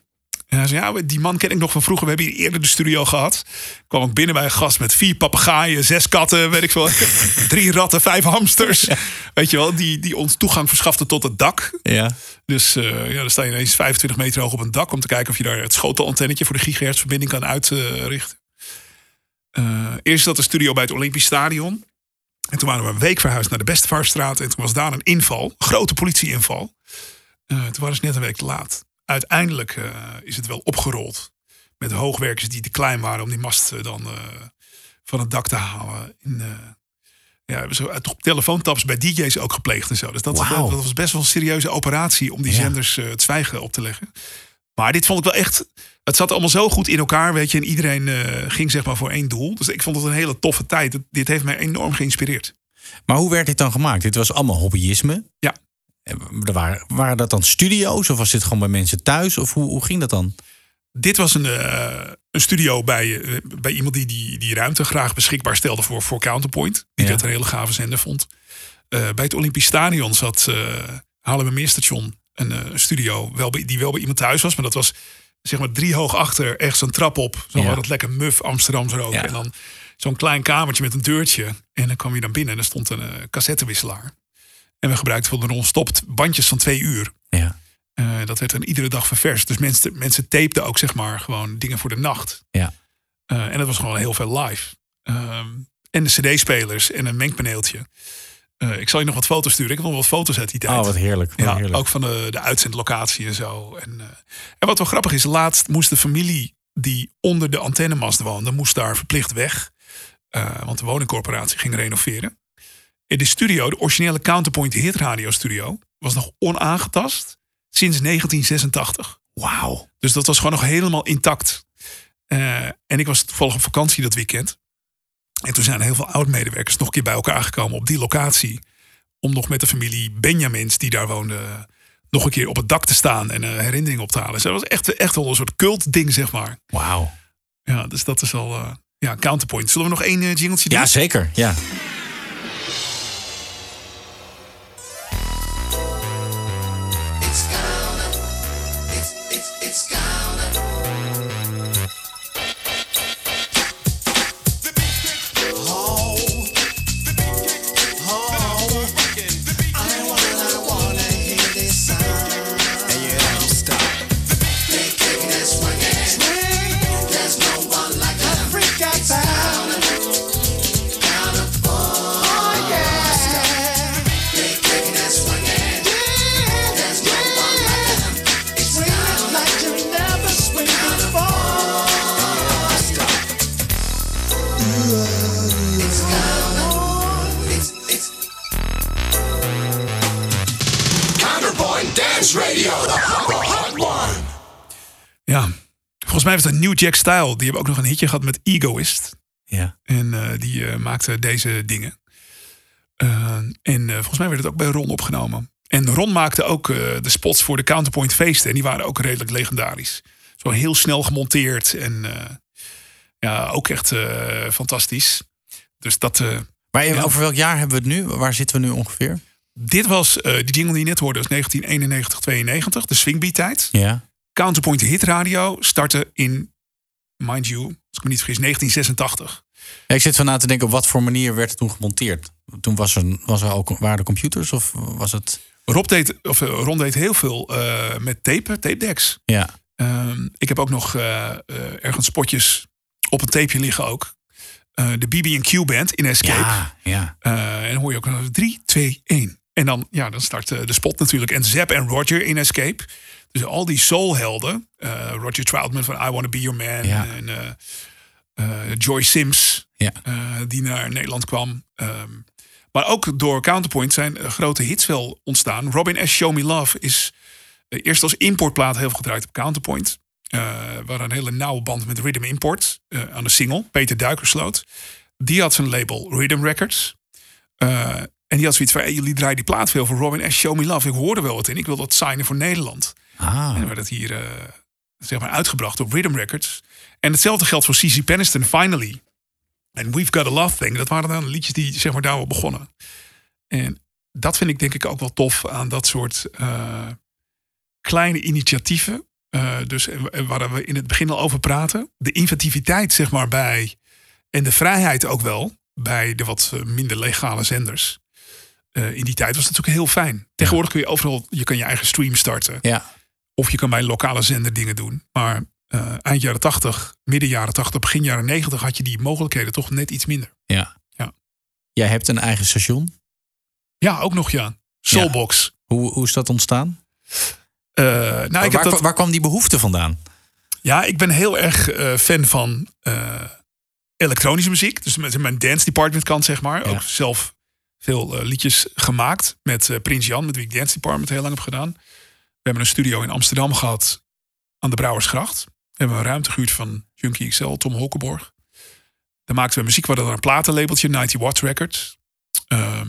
En hij zei, ja, die man ken ik nog van vroeger. We hebben hier eerder de studio gehad. Kwam ik binnen bij een gast met vier papegaaien, zes katten, weet ik veel. [LAUGHS] drie ratten, vijf hamsters. Weet je wel, die, die ons toegang verschafte tot het dak.
Ja.
Dus eh, ja, dan sta je ineens 25 meter hoog op een dak... om te kijken of je daar het schotelantennetje voor de gigahertzverbinding kan uitrichten. Eh eerst zat de studio bij het Olympisch Stadion. En toen waren we een week verhuisd naar de Bestevaarstraat. En toen was daar een inval, grote politieinval. Eh toen waren ze net een week te laat. Uiteindelijk eh, is het wel opgerold. Met hoogwerkers die te klein waren om die mast eh, dan eh, van het dak te halen. In, ja, hebben zo uit telefoontaps bij DJ's ook gepleegd en zo. Dus dat, was best wel een serieuze operatie om die zenders het zwijgen op te leggen. Maar dit vond ik wel echt. Het zat allemaal zo goed in elkaar, weet je. En iedereen ging zeg maar voor één doel. Dus ik vond het een hele toffe tijd. Dit heeft mij enorm geïnspireerd.
Maar hoe werd dit dan gemaakt? Dit was allemaal hobbyisme?
Ja.
Er waren, waren dat dan studio's of was dit gewoon bij mensen thuis? Of hoe, hoe ging dat dan?
Dit was een, eh, een studio bij, eh, bij iemand die, die die ruimte graag beschikbaar stelde voor, voor Counterpoint. Die
Ja.
dat een hele gave zender vond. Eh, bij het Olympisch Stadion zat Haarlemmermeerstation een studio wel bij, die wel bij iemand thuis was. Maar dat was zeg maar drie hoog achter, echt zo'n trap op. Zo
Ja.
had het lekker muf Amsterdamse rook.
Ja.
En dan zo'n klein kamertje met een deurtje. En dan kwam je dan binnen en er stond een cassettewisselaar. En we gebruikten voor de non-stop bandjes van twee uur.
Ja.
Eh, dat werd dan iedere dag ververst. Dus mensen, mensen tapten ook zeg maar gewoon dingen voor de nacht.
Ja.
Eh, en dat was gewoon heel veel live. Ehm, en de cd-spelers en een mengpaneeltje. Eh, ik zal je nog wat foto's sturen. Ik heb nog wat foto's uit die tijd.
Oh, wat heerlijk. Wat
Ja,
heerlijk.
ook van de, de uitzendlocatie en zo. En, en wat wel grappig is, laatst moest de familie die onder de antennemast woonde, moest daar verplicht weg. Want de woningcorporatie ging renoveren. In de studio, de originele Counterpoint Hit Radio Studio, was nog onaangetast sinds 1986.
Wauw.
Dus dat was gewoon nog helemaal intact. Eh, en ik was toevallig op vakantie dat weekend. En toen zijn heel veel oud-medewerkers nog een keer bij elkaar gekomen op die locatie. Om nog met de familie Benjamins, die daar woonde, nog een keer op het dak te staan en eh, herinneringen op te halen. Dus dat was echt, echt wel een soort cult-ding, zeg maar.
Wauw.
Ja, dus dat is al. eh, ja, counterpoint. Zullen we nog één uh, jingletje doen?
Ja, zeker. Ja.
Ja, volgens mij was dat New Jack Style. Die hebben ook nog een hitje gehad met Egoist.
Ja.
En eh, die eh, maakte deze dingen. Eh, en volgens mij werd het ook bij Ron opgenomen. En Ron maakte ook de spots voor de Counterpoint feesten. En die waren ook redelijk legendarisch. Zo heel snel gemonteerd. En ja, ook echt fantastisch. Dus dat...
Maar
ja.
over welk jaar hebben we het nu? Waar zitten we nu ongeveer?
Dit was, die jingle die je net hoorde, was 1991, 92. De swingbeat tijd.
Ja.
Counterpoint Hit Radio startte in, mind you, als ik me niet vergis, 1986.
Ja, ik zit van na te denken op wat voor manier werd het toen gemonteerd. Toen was er, was er al, waren er computers of was het...
Rob deed, of eh, Ron deed heel veel eh, met tape, tape decks.
Ja.
Ehm, ik heb ook nog eh, ergens spotjes op een tapeje liggen ook. Eh, de BB&Q band in Escape.
Ja, ja.
Eh, en dan hoor je ook nog 3, 2, 1. En dan, ja, dan start de spot natuurlijk. En Zap en Roger in Escape. Dus al die soulhelden. eh Roger Troutman van I Wanna Be Your Man.
Ja.
En eh, eh, Joy Sims,
Ja.
die naar Nederland kwam. Ehm, maar ook door Counterpoint zijn grote hits wel ontstaan. Robin S. Show Me Love is eerst als importplaat heel veel gedraaid op Counterpoint. We hadden een hele nauwe band met Rhythm Import aan de single. Peter Duikersloot. Die had zijn label Rhythm Records. En die had zoiets van, hey, jullie draaien die plaat veel voor Robin S. Show Me Love. Ik hoorde wel wat in. Ik wil dat signen voor Nederland.
Ah.
En werd het hier eh, zeg maar uitgebracht op Rhythm Records. En hetzelfde geldt voor CC Peniston, Finally. En We've Got a Love Thing. Dat waren dan liedjes die zeg maar daar wel begonnen. En dat vind ik denk ik ook wel tof aan dat soort eh, kleine initiatieven. Eh, dus waar we in het begin al over praten. De inventiviteit zeg maar bij. En de vrijheid ook wel. Bij de wat minder legale zenders. In die tijd was het natuurlijk heel fijn. Tegenwoordig kun je overal. Je kan je eigen stream starten.
Ja.
Of je kan bij een lokale zender dingen doen. Maar eh, eind jaren 80, midden jaren 80, begin jaren 90 had je die mogelijkheden toch net iets minder.
Ja.
Ja.
Jij hebt een eigen station.
Ja, ook nog ja. Soulbox.
Hoe, hoe is dat ontstaan?
Eh, nou, ik
waar,
heb dat,
waar kwam die behoefte vandaan?
ja, ik ben heel erg eh, fan van elektronische muziek. Dus met mijn dance department kant, zeg maar. Ook zelf veel liedjes gemaakt met Prins Jan, met wie ik dance department heel lang heb gedaan. We hebben een studio in Amsterdam gehad aan de Brouwersgracht. We hebben een ruimte gehuurd van Junkie XL, Tom Holkenborg. Daar maakten we muziek, we hadden een platenlabeltje, 90 Watts Records. Ehm,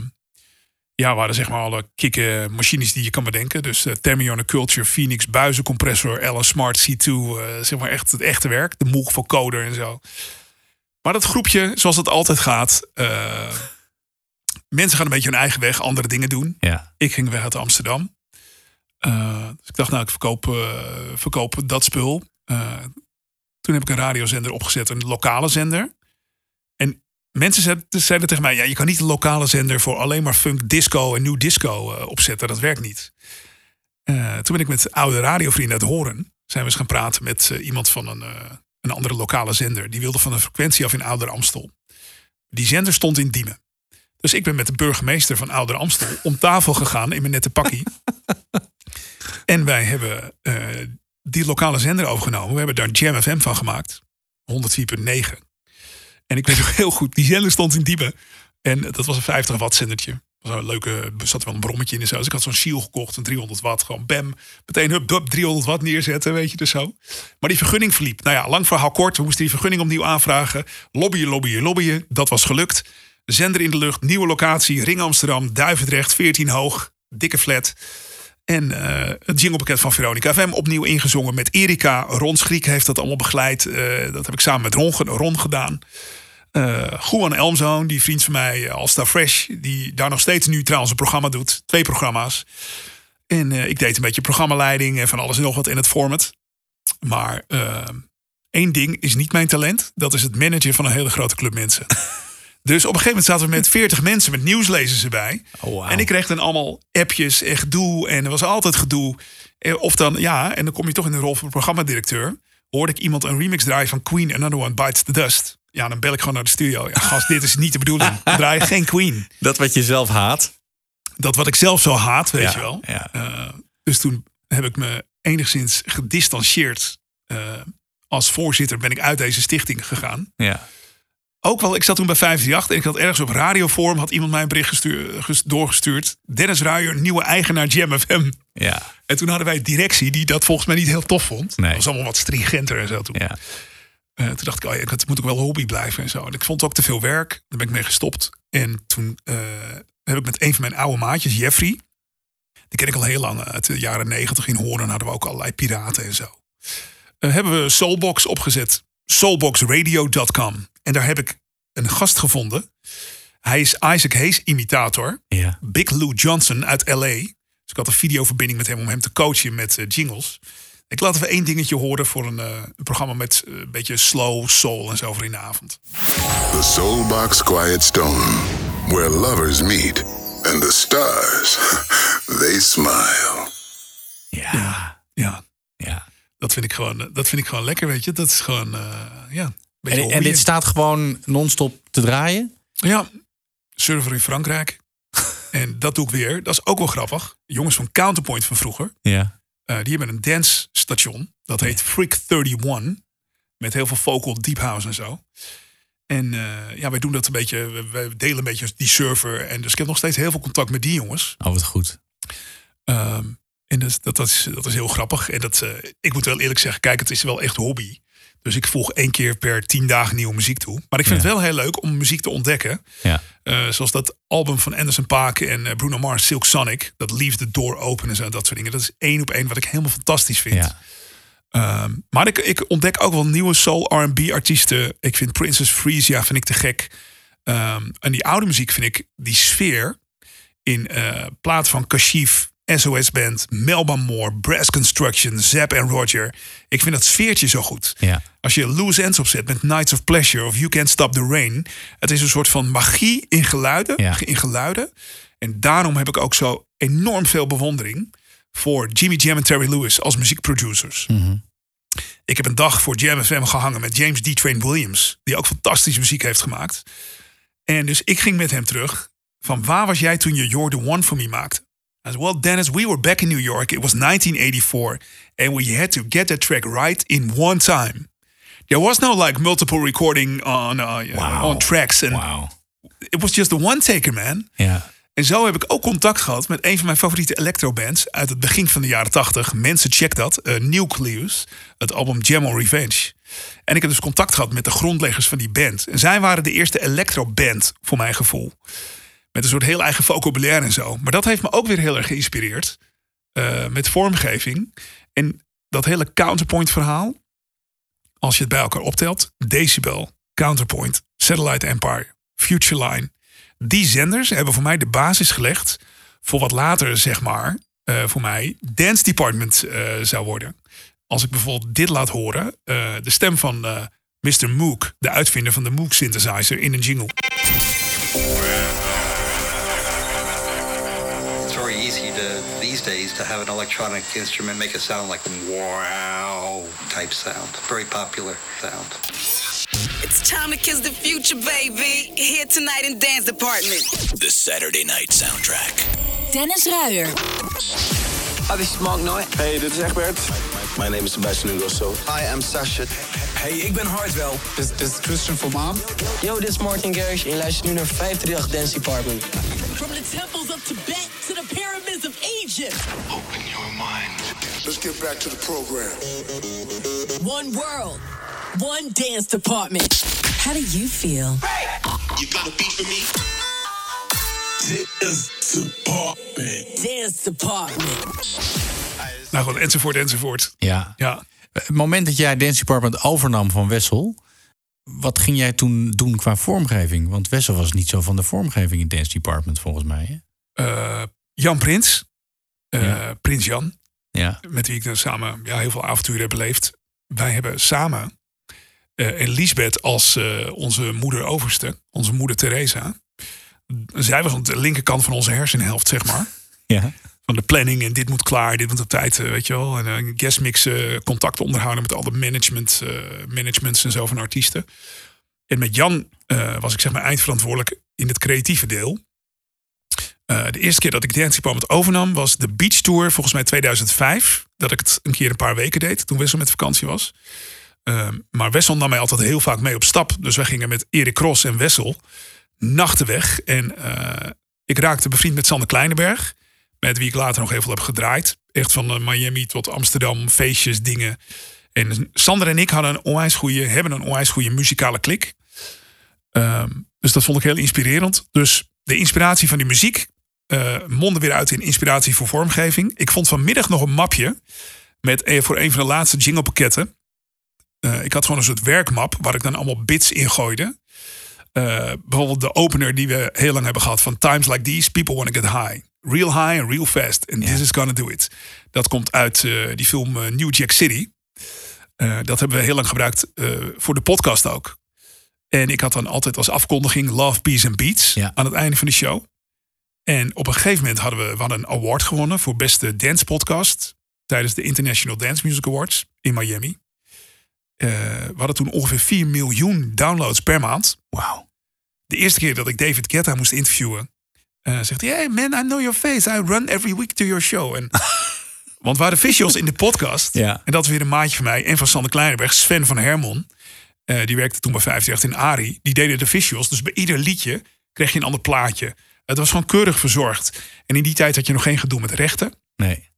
ja, we hadden zeg maar alle kikke machines die je kan bedenken. Dus uh, Thermione Culture, Phoenix, buizencompressor, LS Smart C2. eh, zeg maar echt het echte werk. De Moog vocoder en zo. Maar dat groepje, zoals het altijd gaat. eh, [LAUGHS] mensen gaan een beetje hun eigen weg, andere dingen doen.
Ja.
Ik ging weg uit Amsterdam. Eh, dus ik dacht, nou, ik verkoop, eh, verkoop dat spul. Eh, toen heb ik een radiozender opgezet, een lokale zender. En mensen zeiden, tegen mij: ja, je kan niet een lokale zender voor alleen maar funk, disco en nieuw disco opzetten. Dat werkt niet. Toen ben ik met oude radiovrienden uit Horen zijn we eens gaan praten met iemand van een, een andere lokale zender. Die wilde van een frequentie af in Ouder Amstel. Die zender stond in Diemen. Dus ik ben met de burgemeester van Ouder Amstel om tafel gegaan in mijn nette pakkie. [LAUGHS] en wij hebben eh, die lokale zender overgenomen. We hebben daar Jam FM van gemaakt. 104.9. En ik weet nog heel goed, die zender stond in Diemen. En dat was een 50 watt zendertje. Was een leuke, er zat wel een brommetje in en zo. Dus ik had zo'n Shield gekocht, een 300 watt. Gewoon bam, meteen hup, dup, 300 watt neerzetten, weet je dus zo. Maar die vergunning verliep. Nou ja, lang verhaal kort. We moesten die vergunning opnieuw aanvragen. Lobbyen, lobbyen, lobbyen. Dat was gelukt. Zender in de lucht, nieuwe locatie, Ring Amsterdam, Duivendrecht, 14 hoog, dikke flat. En eh, het jinglepakket van Veronica FM opnieuw ingezongen met Erika. Ron Schriek heeft dat allemaal begeleid. Eh, dat heb ik samen met Ron, ge- Ron gedaan. Eh Juan Elmzoon, die vriend van mij, eh, Alsta Fresh, die daar nog steeds nu trouwens een programma doet. Twee programma's. En ik deed een beetje programmaleiding en van alles en nog wat in het format. Maar één ding is niet mijn talent. Dat is het managen van een hele grote club mensen. [LAUGHS] Dus op een gegeven moment zaten we met 40 mensen met nieuwslezers erbij. En ik kreeg dan allemaal appjes en gedoe. En er was altijd gedoe. Eh, Of dan, ja, en dan kom je toch in de rol van programmadirecteur. Hoorde ik iemand een remix draaien van Queen, Another One Bites the Dust. Ja, dan bel ik gewoon naar de studio. Ja, gast, dit is niet de bedoeling. We draaien [LAUGHS] geen Queen.
Dat wat je zelf haat.
Dat wat ik zelf zo haat, weet
Ja,
je wel.
ja.
Eh, dus toen heb ik me enigszins gedistanceerd. Eh, als voorzitter ben ik uit deze stichting gegaan.
Ja.
Ook wel, ik zat toen bij 538 en ik had ergens op radioforum had iemand mij een bericht gestuur- ges- doorgestuurd. Dennis Ruijer, nieuwe eigenaar Jam FM.
Ja.
En toen hadden wij directie die dat volgens mij niet heel tof vond.
Nee.
Dat was allemaal wat stringenter en zo toen.
Ja.
Eh, toen dacht ik, oh ja, het moet ook wel hobby blijven en zo. En ik vond het ook te veel werk. Daar ben ik mee gestopt. En toen eh, heb ik met een van mijn oude maatjes, Jeffrey. Die ken ik al heel lang. Uit de jaren negentig in Hoorn hadden we ook allerlei piraten en zo. Eh, hebben we Soulbox opgezet. Soulboxradio.com. En daar heb ik een gast gevonden. Hij is Isaac Hayes imitator.
Ja.
Big Lou Johnson uit L.A. Dus ik had een videoverbinding met hem om hem te coachen met eh, jingles. Ik laat even één dingetje horen voor een, eh, een programma met eh, een beetje slow soul en zo voor in de avond.
The Soulbox Quiet Storm, where lovers meet and the stars, [LAUGHS] they smile.
Ja.
Ja.
Ja.
Dat vind ik gewoon, dat vind ik gewoon lekker, weet je. Dat is gewoon, eh, ja.
En, en dit staat gewoon non-stop te draaien?
Ja, server in Frankrijk. [LAUGHS] en dat doe ik weer. Dat is ook wel grappig. Jongens van Counterpoint van vroeger.
Ja.
Eh, die hebben een dance station. Dat heet Freak 31. Met heel veel vocal deep house en zo. En eh, ja, wij doen dat een beetje. we- delen een beetje die server. En dus ik heb nog steeds heel veel contact met die jongens.
Oh, wat goed.
Ehm, en dus, dat, dat, is, dat is heel grappig. En dat, eh, ik moet wel eerlijk zeggen, kijk, het is wel echt hobby. Dus ik volg één keer per tien dagen nieuwe muziek toe. Maar ik vind het wel heel leuk om muziek te ontdekken.
Ja.
Eh, zoals dat album van Anderson Paak en eh, Bruno Mars, Silk Sonic. Dat Leave the Door Open en zo, dat soort dingen. Dat is één op één wat ik helemaal fantastisch vind.
Ja.
Ehm, maar ik, ik ontdek ook wel nieuwe soul R&B artiesten. Ik vind Princess Freesia vind ik te gek. Ehm, en die oude muziek vind ik die sfeer in eh plaat van Kashif, SOS Band, Melba Moore, Brass Construction, Zap en Roger. Ik vind dat sfeertje zo goed.
Ja.
Als je Loose Ends opzet met Nights of Pleasure of You Can't Stop the Rain. Het is een soort van magie in geluiden.
Ja.
In geluiden. En daarom heb ik ook zo enorm veel bewondering voor Jimmy Jam en Terry Lewis als muziekproducers. Ik heb een dag voor Jam FM gehangen met James D. Train Williams. Die ook fantastische muziek heeft gemaakt. En dus ik ging met hem terug. Van waar was jij toen je You're the One for Me maakte? Zei, well Dennis, we were back in New York. It was 1984. And we had to get that track right in one time. There was no like multiple recording on, uh, on tracks. And It was just the one taker, man.
Ja.
En zo heb ik ook contact gehad met een van mijn favoriete electrobands uit het begin van de jaren 80. Mensen, check dat. eh, Nucleus, het album Jam on Revenge. En ik heb dus contact gehad met de grondleggers van die band. En zij waren de eerste electroband, voor mijn gevoel. Met een soort heel eigen vocabulaire en zo. Maar dat heeft me ook weer heel erg geïnspireerd. eh, met vormgeving. En dat hele counterpoint verhaal. Als je het bij elkaar optelt. Decibel, Counterpoint, Satellite Empire, Futureline. Die zenders hebben voor mij de basis gelegd. Voor wat later, zeg maar, eh, voor mij Dance Department eh, zou worden. als ik bijvoorbeeld dit laat horen. de stem van Mr. Moog, de uitvinder van de Moog synthesizer, in een jingle.
These days to have an electronic instrument make a sound like wow type sound. Very popular sound.
It's time to kiss the future, baby. Here tonight in Dance Department.
The Saturday Night Soundtrack.
Dennis Ruijer.
Hi, this is Mark Knight. Hey, dit is Egbert. My name is Sebastian Ingrosso. Hi, I'm Sasha. Hey, ik ben Hardwell. This, this is Christian van Maan. Yo, dit is Martin Garrix en je luistert nu naar 538 Dance Department.
From the temples of Tibet to the pyramids of Egypt.
Open your mind. Let's get back to the program.
One world, one dance department. How do you feel?
You got a beat for me? Dance Department.
Dance department.
Nou goed, enzovoort, enzovoort.
Ja.
ja.
Het moment dat jij Dance Department overnam van Wessel... wat ging jij toen doen qua vormgeving? Want Wessel was niet zo van de vormgeving in Dance Department volgens mij. Hè?
Eh, Jan Prins, eh, Prins Jan,
Ja.
met wie ik dan samen ja, heel veel avonturen heb beleefd. Wij hebben samen eh en Lisbeth als eh, onze moeder overste, onze moeder Teresa. Zij was aan de linkerkant van onze hersenhelft, zeg maar. [LAUGHS]
Ja.
Van de planning en dit moet klaar, dit moet op tijd, eh, weet je wel. En uh, guestmixen, contact onderhouden met al de management, eh, managements en zo van artiesten. En met Jan eh, was ik zeg maar eindverantwoordelijk in het creatieve deel. Eh, de eerste keer dat ik Dance Department overnam was de Beach Tour, volgens mij 2005. Dat ik het een keer een paar weken deed, toen Wessel met vakantie was. Ehm, maar Wessel nam mij altijd heel vaak mee op stap. Dus wij gingen met Erik Cross en Wessel nachten weg. En eh, ik raakte bevriend met Sander Kleinenberg. Met wie ik later nog heel veel heb gedraaid. Echt van Miami tot Amsterdam, feestjes, dingen. En Sander en ik hadden een onwijs goede, hebben een onwijs goede muzikale klik. Ehm, dus dat vond ik heel inspirerend. Dus de inspiratie van die muziek eh mondde weer uit in inspiratie voor vormgeving. Ik vond vanmiddag nog een mapje met eh, voor een van de laatste jinglepakketten. Eh, ik had gewoon een soort werkmap waar ik dan allemaal bits in gooide. Bijvoorbeeld de opener die we heel lang hebben gehad van Times Like These, People Wanna Get High. Real high and real fast. And this is gonna do it. Dat komt uit eh, die film eh, New Jack City. Eh, dat hebben we heel lang gebruikt voor de podcast ook. En ik had dan altijd als afkondiging Love, Peace and Beats aan het einde van de show. En op een gegeven moment hadden we, we hadden een award gewonnen voor beste dance podcast tijdens de International Dance Music Awards in Miami. We hadden toen ongeveer 4 miljoen downloads per maand.
Wauw.
De eerste keer dat ik David Guetta moest interviewen, eh, zegt hij: Hey man, I know your face. I run every week to your show. En, [LAUGHS] want we hadden visuals in de podcast.
Ja.
En dat is weer een maatje van mij en van Sander Kleinenberg, Sven van Hermon. Eh, die werkte toen bij 58 in Ari. Die deden de visuals. Dus bij ieder liedje kreeg je een ander plaatje. Het was gewoon keurig verzorgd. En in die tijd had je nog geen gedoe met rechten.
Nee.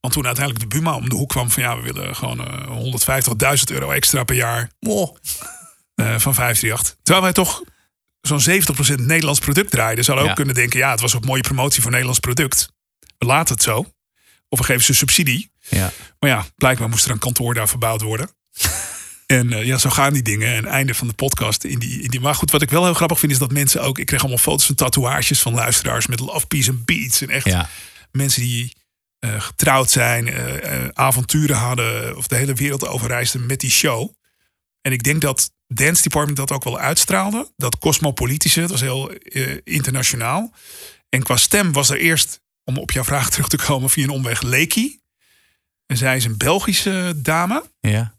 Want toen uiteindelijk de Buma om de hoek kwam van ja, we willen gewoon eh 150.000 euro extra per jaar eh, van 538. Terwijl wij toch zo'n 70% Nederlands product draaiden. Zouden ook
Ja.
kunnen denken, ja, het was ook mooie promotie voor Nederlands product. We laten het zo. Of we geven ze subsidie.
Ja.
Maar ja, blijkbaar moest er een kantoor daar verbouwd worden. [LAUGHS] en eh, ja, zo gaan die dingen. En einde van de podcast. In die, in die, maar goed, wat ik wel heel grappig vind is dat mensen ook... Ik kreeg allemaal foto's van tatoeages van luisteraars met Love, Peace and Beats. En echt
Ja.
mensen die eh, getrouwd zijn, eh, avonturen hadden... of de hele wereld overreisden met die show. En ik denk dat Dance Department dat ook wel uitstraalde. Dat cosmopolitische, het was heel eh, internationaal. En qua stem was er eerst, om op jouw vraag terug te komen, via een omweg Leekie. En zij is een Belgische dame.
Ja.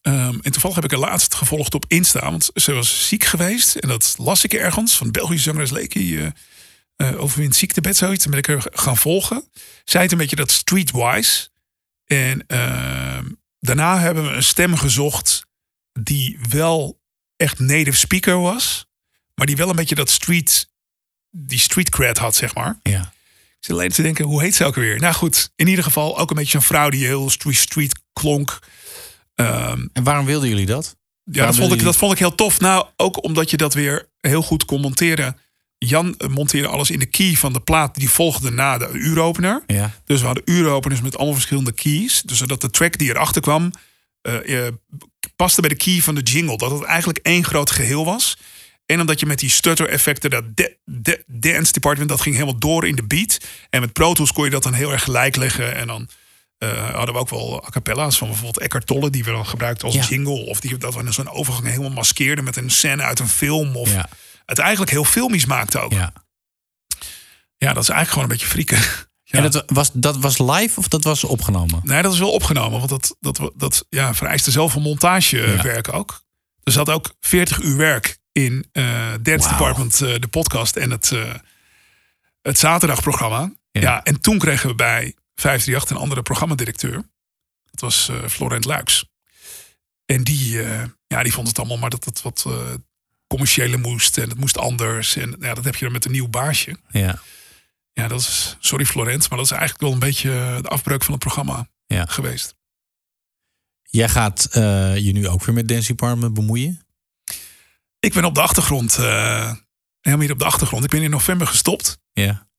Ehm, en toevallig heb ik haar laatst gevolgd op Insta. Want ze was ziek geweest. En dat las ik ergens. Van Belgische zangeres Leekie. eh eh overwint ziektebed, zoiets. Dan ben ik er gaan volgen. Zij heeft een beetje dat streetwise. En ehm, daarna hebben we een stem gezocht. Die wel echt native speaker was. Maar die wel een beetje dat street... Die street cred had, zeg maar.
Ja.
Ik zit alleen te denken, hoe heet ze ook weer? Nou goed, in ieder geval ook een beetje een vrouw die heel street, street klonk. Ehm,
En waarom wilden jullie dat?
ja, dat vond, ik, dat vond ik heel tof. Nou, ook omdat je dat weer heel goed kon monteren. Jan eh, monteerde alles in de key van de plaat die volgde na de uuropener.
Ja.
Dus we hadden uuropeners met allemaal verschillende keys. Dus zodat de track die erachter kwam, eh, eh, paste bij de key van de jingle. Dat het eigenlijk één groot geheel was. En omdat je met die stutter effecten, dat de, de- dance department, dat ging helemaal door in de beat. En met Pro Tools kon je dat dan heel erg gelijk leggen. En dan eh, hadden we ook wel a cappella's van bijvoorbeeld Eckhart Tolle, die we dan gebruikten als
Ja.
jingle. Of die, dat we zo'n overgang helemaal maskeerden met een scène uit een film. Of
Ja.
het eigenlijk heel filmisch maakte ook.
Ja.
Ja, dat is eigenlijk gewoon een beetje frieken.
En dat was, dat was live of dat was opgenomen?
Nee, dat is wel opgenomen, want dat, dat, dat ja, vereiste zoveel montagewerk ook. Er zat ook 40 uur werk in eh Dance Department, eh, de podcast en het, eh, het zaterdagprogramma. Ja. en toen kregen we bij 538 een andere programmadirecteur. Dat was Florent Luiks. En die, ja, die vond het allemaal maar dat het wat commerciële moest en het moest anders. En ja, dat heb je dan met een nieuw baasje.
Ja.
Ja, dat is, sorry Florent, maar dat is eigenlijk wel een beetje de afbreuk van het programma
Ja.
geweest.
Jij gaat eh, je nu ook weer met Dance Department bemoeien?
Ik ben op de achtergrond, eh, helemaal hier op de achtergrond. Ik ben in november gestopt.
Ja.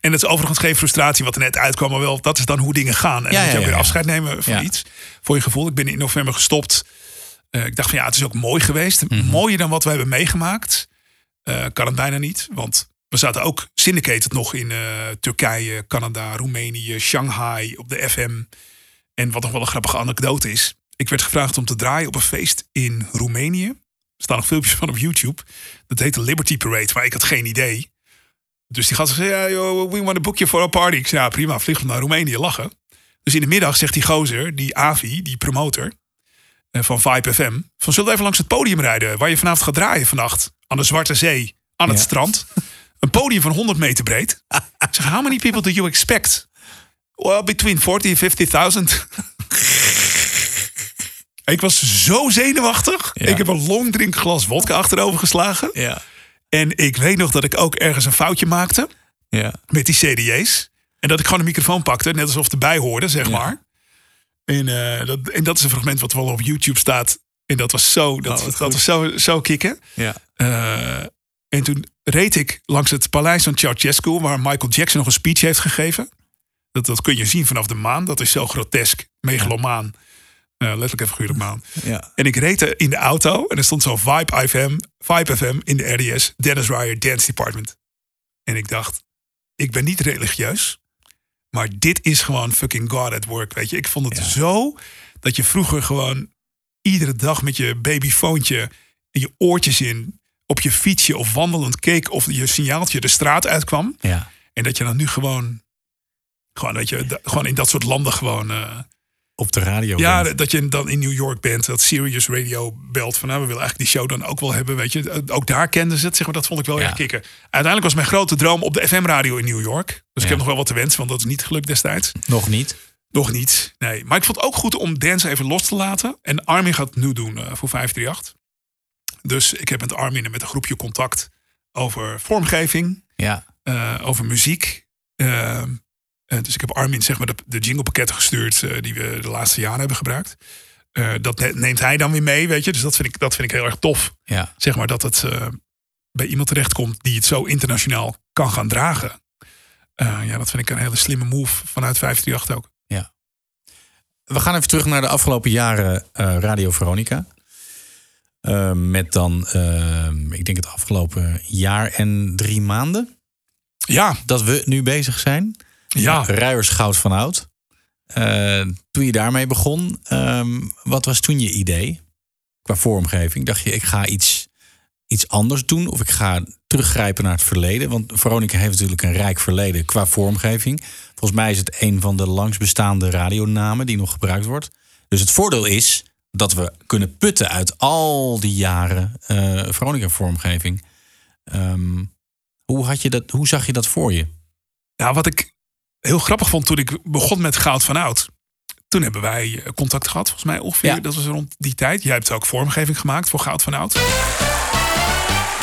En het is overigens geen frustratie wat er net uitkwam, maar wel, dat is dan hoe dingen gaan. En
Ja,
dan moet je ook weer afscheid nemen van iets. Voor je gevoel, ik ben in november gestopt. Eh, ik dacht van ja, het is ook mooi geweest.
Mhm.
Mooier dan wat we hebben meegemaakt. Kan het bijna niet, want we zaten ook syndicated nog in eh, Turkije, Canada, Roemenië, Shanghai op de FM. En wat nog wel een grappige anekdote is. Ik werd gevraagd om te draaien op een feest in Roemenië. Er staan nog filmpjes van op YouTube. Dat heet de Liberty Parade, maar ik had geen idee. Dus die gast zei, ja, we want to book you for a party. Ik zei, ja, prima, vlieg naar Roemenië, lachen. Dus in de middag zegt die gozer, die Avi, die promotor eh, van Vibe FM... van zullen we even langs het podium rijden... waar je vanavond gaat draaien vannacht. Aan de Zwarte Zee, aan het strand. [LAUGHS] Een podium van 100 meter breed. Ik zeg, how many people do you expect? Well, between 40 and 50.000. [LAUGHS] Ik was zo zenuwachtig. Ik heb een long drink glas wodka achterover geslagen.
Ja.
En ik weet nog dat ik ook ergens een foutje maakte
Ja.
met die CD's. En dat ik gewoon een microfoon pakte, net alsof het erbij hoorde, zeg maar. En, eh, dat, en dat is een fragment wat wel op YouTube staat. En dat was zo, dat,
Oh,
dat was zo, zo kicken.
Ja.
Eh, en toen reed ik langs het paleis van Ceausescu, waar Michael Jackson nog een speech heeft gegeven. Dat, dat kun je zien vanaf de maan. Dat is zo grotesk, megalomaan. Eh, letterlijk even figuurlijk maan.
Ja.
En ik reed in de auto en er stond zo Vibe FM, Vibe FM in de RDS, Dennis Ryer Dance Department. En ik dacht, ik ben niet religieus, maar dit is gewoon fucking God at work, weet je. Ik vond het zo dat je vroeger gewoon iedere dag met je babyfoontje en je oortjes in op je fietsje of wandelend keek of je signaaltje de straat uitkwam.
Ja.
En dat je dan nu gewoon, gewoon, weet je, da- gewoon in dat soort landen gewoon... eh,
Op de radio.
ja,
bent.
dat je dan in New York bent, dat Sirius Radio belt van nou, we willen eigenlijk die show dan ook wel hebben, weet je. Ook daar kenden ze het, zeg maar, dat vond ik wel erg kicken. Uiteindelijk was mijn grote droom op de FM-radio in New York. Dus ik
Ja.
heb nog wel wat te wensen, want dat is niet gelukt destijds.
Nog niet.
Nog niet, nee. Maar ik vond het ook goed om Dance even los te laten. En Armin gaat het nu doen eh, voor 538. Dus ik heb met Armin en met een groepje contact over vormgeving,
Ja.
eh, over muziek. Eh, eh, dus ik heb Armin zeg maar de, de jinglepakketten gestuurd die we de laatste jaren hebben gebruikt. Dat ne- neemt hij dan weer mee, weet je. Dus dat vind ik, dat vind ik heel erg tof.
Ja.
Zeg maar dat het bij iemand terechtkomt die het zo internationaal kan gaan dragen. Ja, dat vind ik een hele slimme move vanuit 538 ook.
Ja. We gaan even terug naar de afgelopen jaren Radio Veronica. Eh, met dan, eh, ik denk het afgelopen jaar en drie maanden.
Ja.
Dat we nu bezig zijn.
Ja.
Ruiers Goud van Oud. Eh, toen je daarmee begon, ehm, wat was toen je idee? Qua vormgeving. Dacht je, ik ga iets, iets anders doen? Of ik ga teruggrijpen naar het verleden? Want Veronica heeft natuurlijk een rijk verleden qua vormgeving. Volgens mij is het een van de langstbestaande radionamen die nog gebruikt wordt. Dus het voordeel is dat we kunnen putten uit al die jaren eh Veronica-vormgeving. Ehm, hoe, had je dat, hoe zag je dat voor je?
Nou, wat ik heel grappig vond toen ik begon met Goud van Oud. Toen hebben wij eh, contact gehad, volgens mij ongeveer. Dat was rond die tijd. Jij hebt ook vormgeving gemaakt voor Goud van Oud.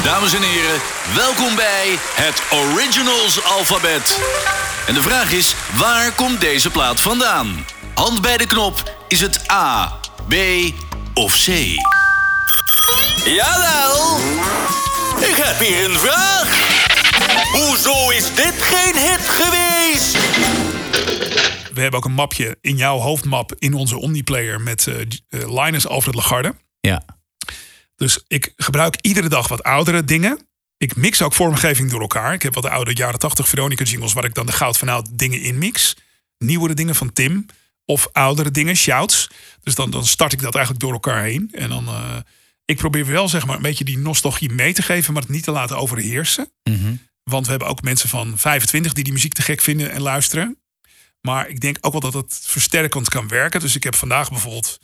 Dames en heren, welkom bij het Originals Alfabet. En de vraag is, waar komt deze plaat vandaan? Hand bij de knop, is het A, B of C?
Jawel! Ik heb hier een vraag. Hoezo is dit geen hit geweest?
We hebben ook een mapje in jouw hoofdmap in onze Omniplayer met eh, eh, Linus Alfred Lagarde.
Ja.
Dus ik gebruik iedere dag wat oudere dingen. Ik mix ook vormgeving door elkaar. Ik heb wat oude jaren 80 Veronica jingles waar ik dan de goud van oud dingen in mix. Nieuwere dingen van Tim. Of oudere dingen, shouts. Dus dan, dan start ik dat eigenlijk door elkaar heen. En dan, eh, ik probeer wel zeg maar een beetje die nostalgie mee te geven, maar het niet te laten overheersen. Want we hebben ook mensen van 25 die die muziek te gek vinden en luisteren. Maar ik denk ook wel dat het versterkend kan werken. Dus ik heb vandaag bijvoorbeeld,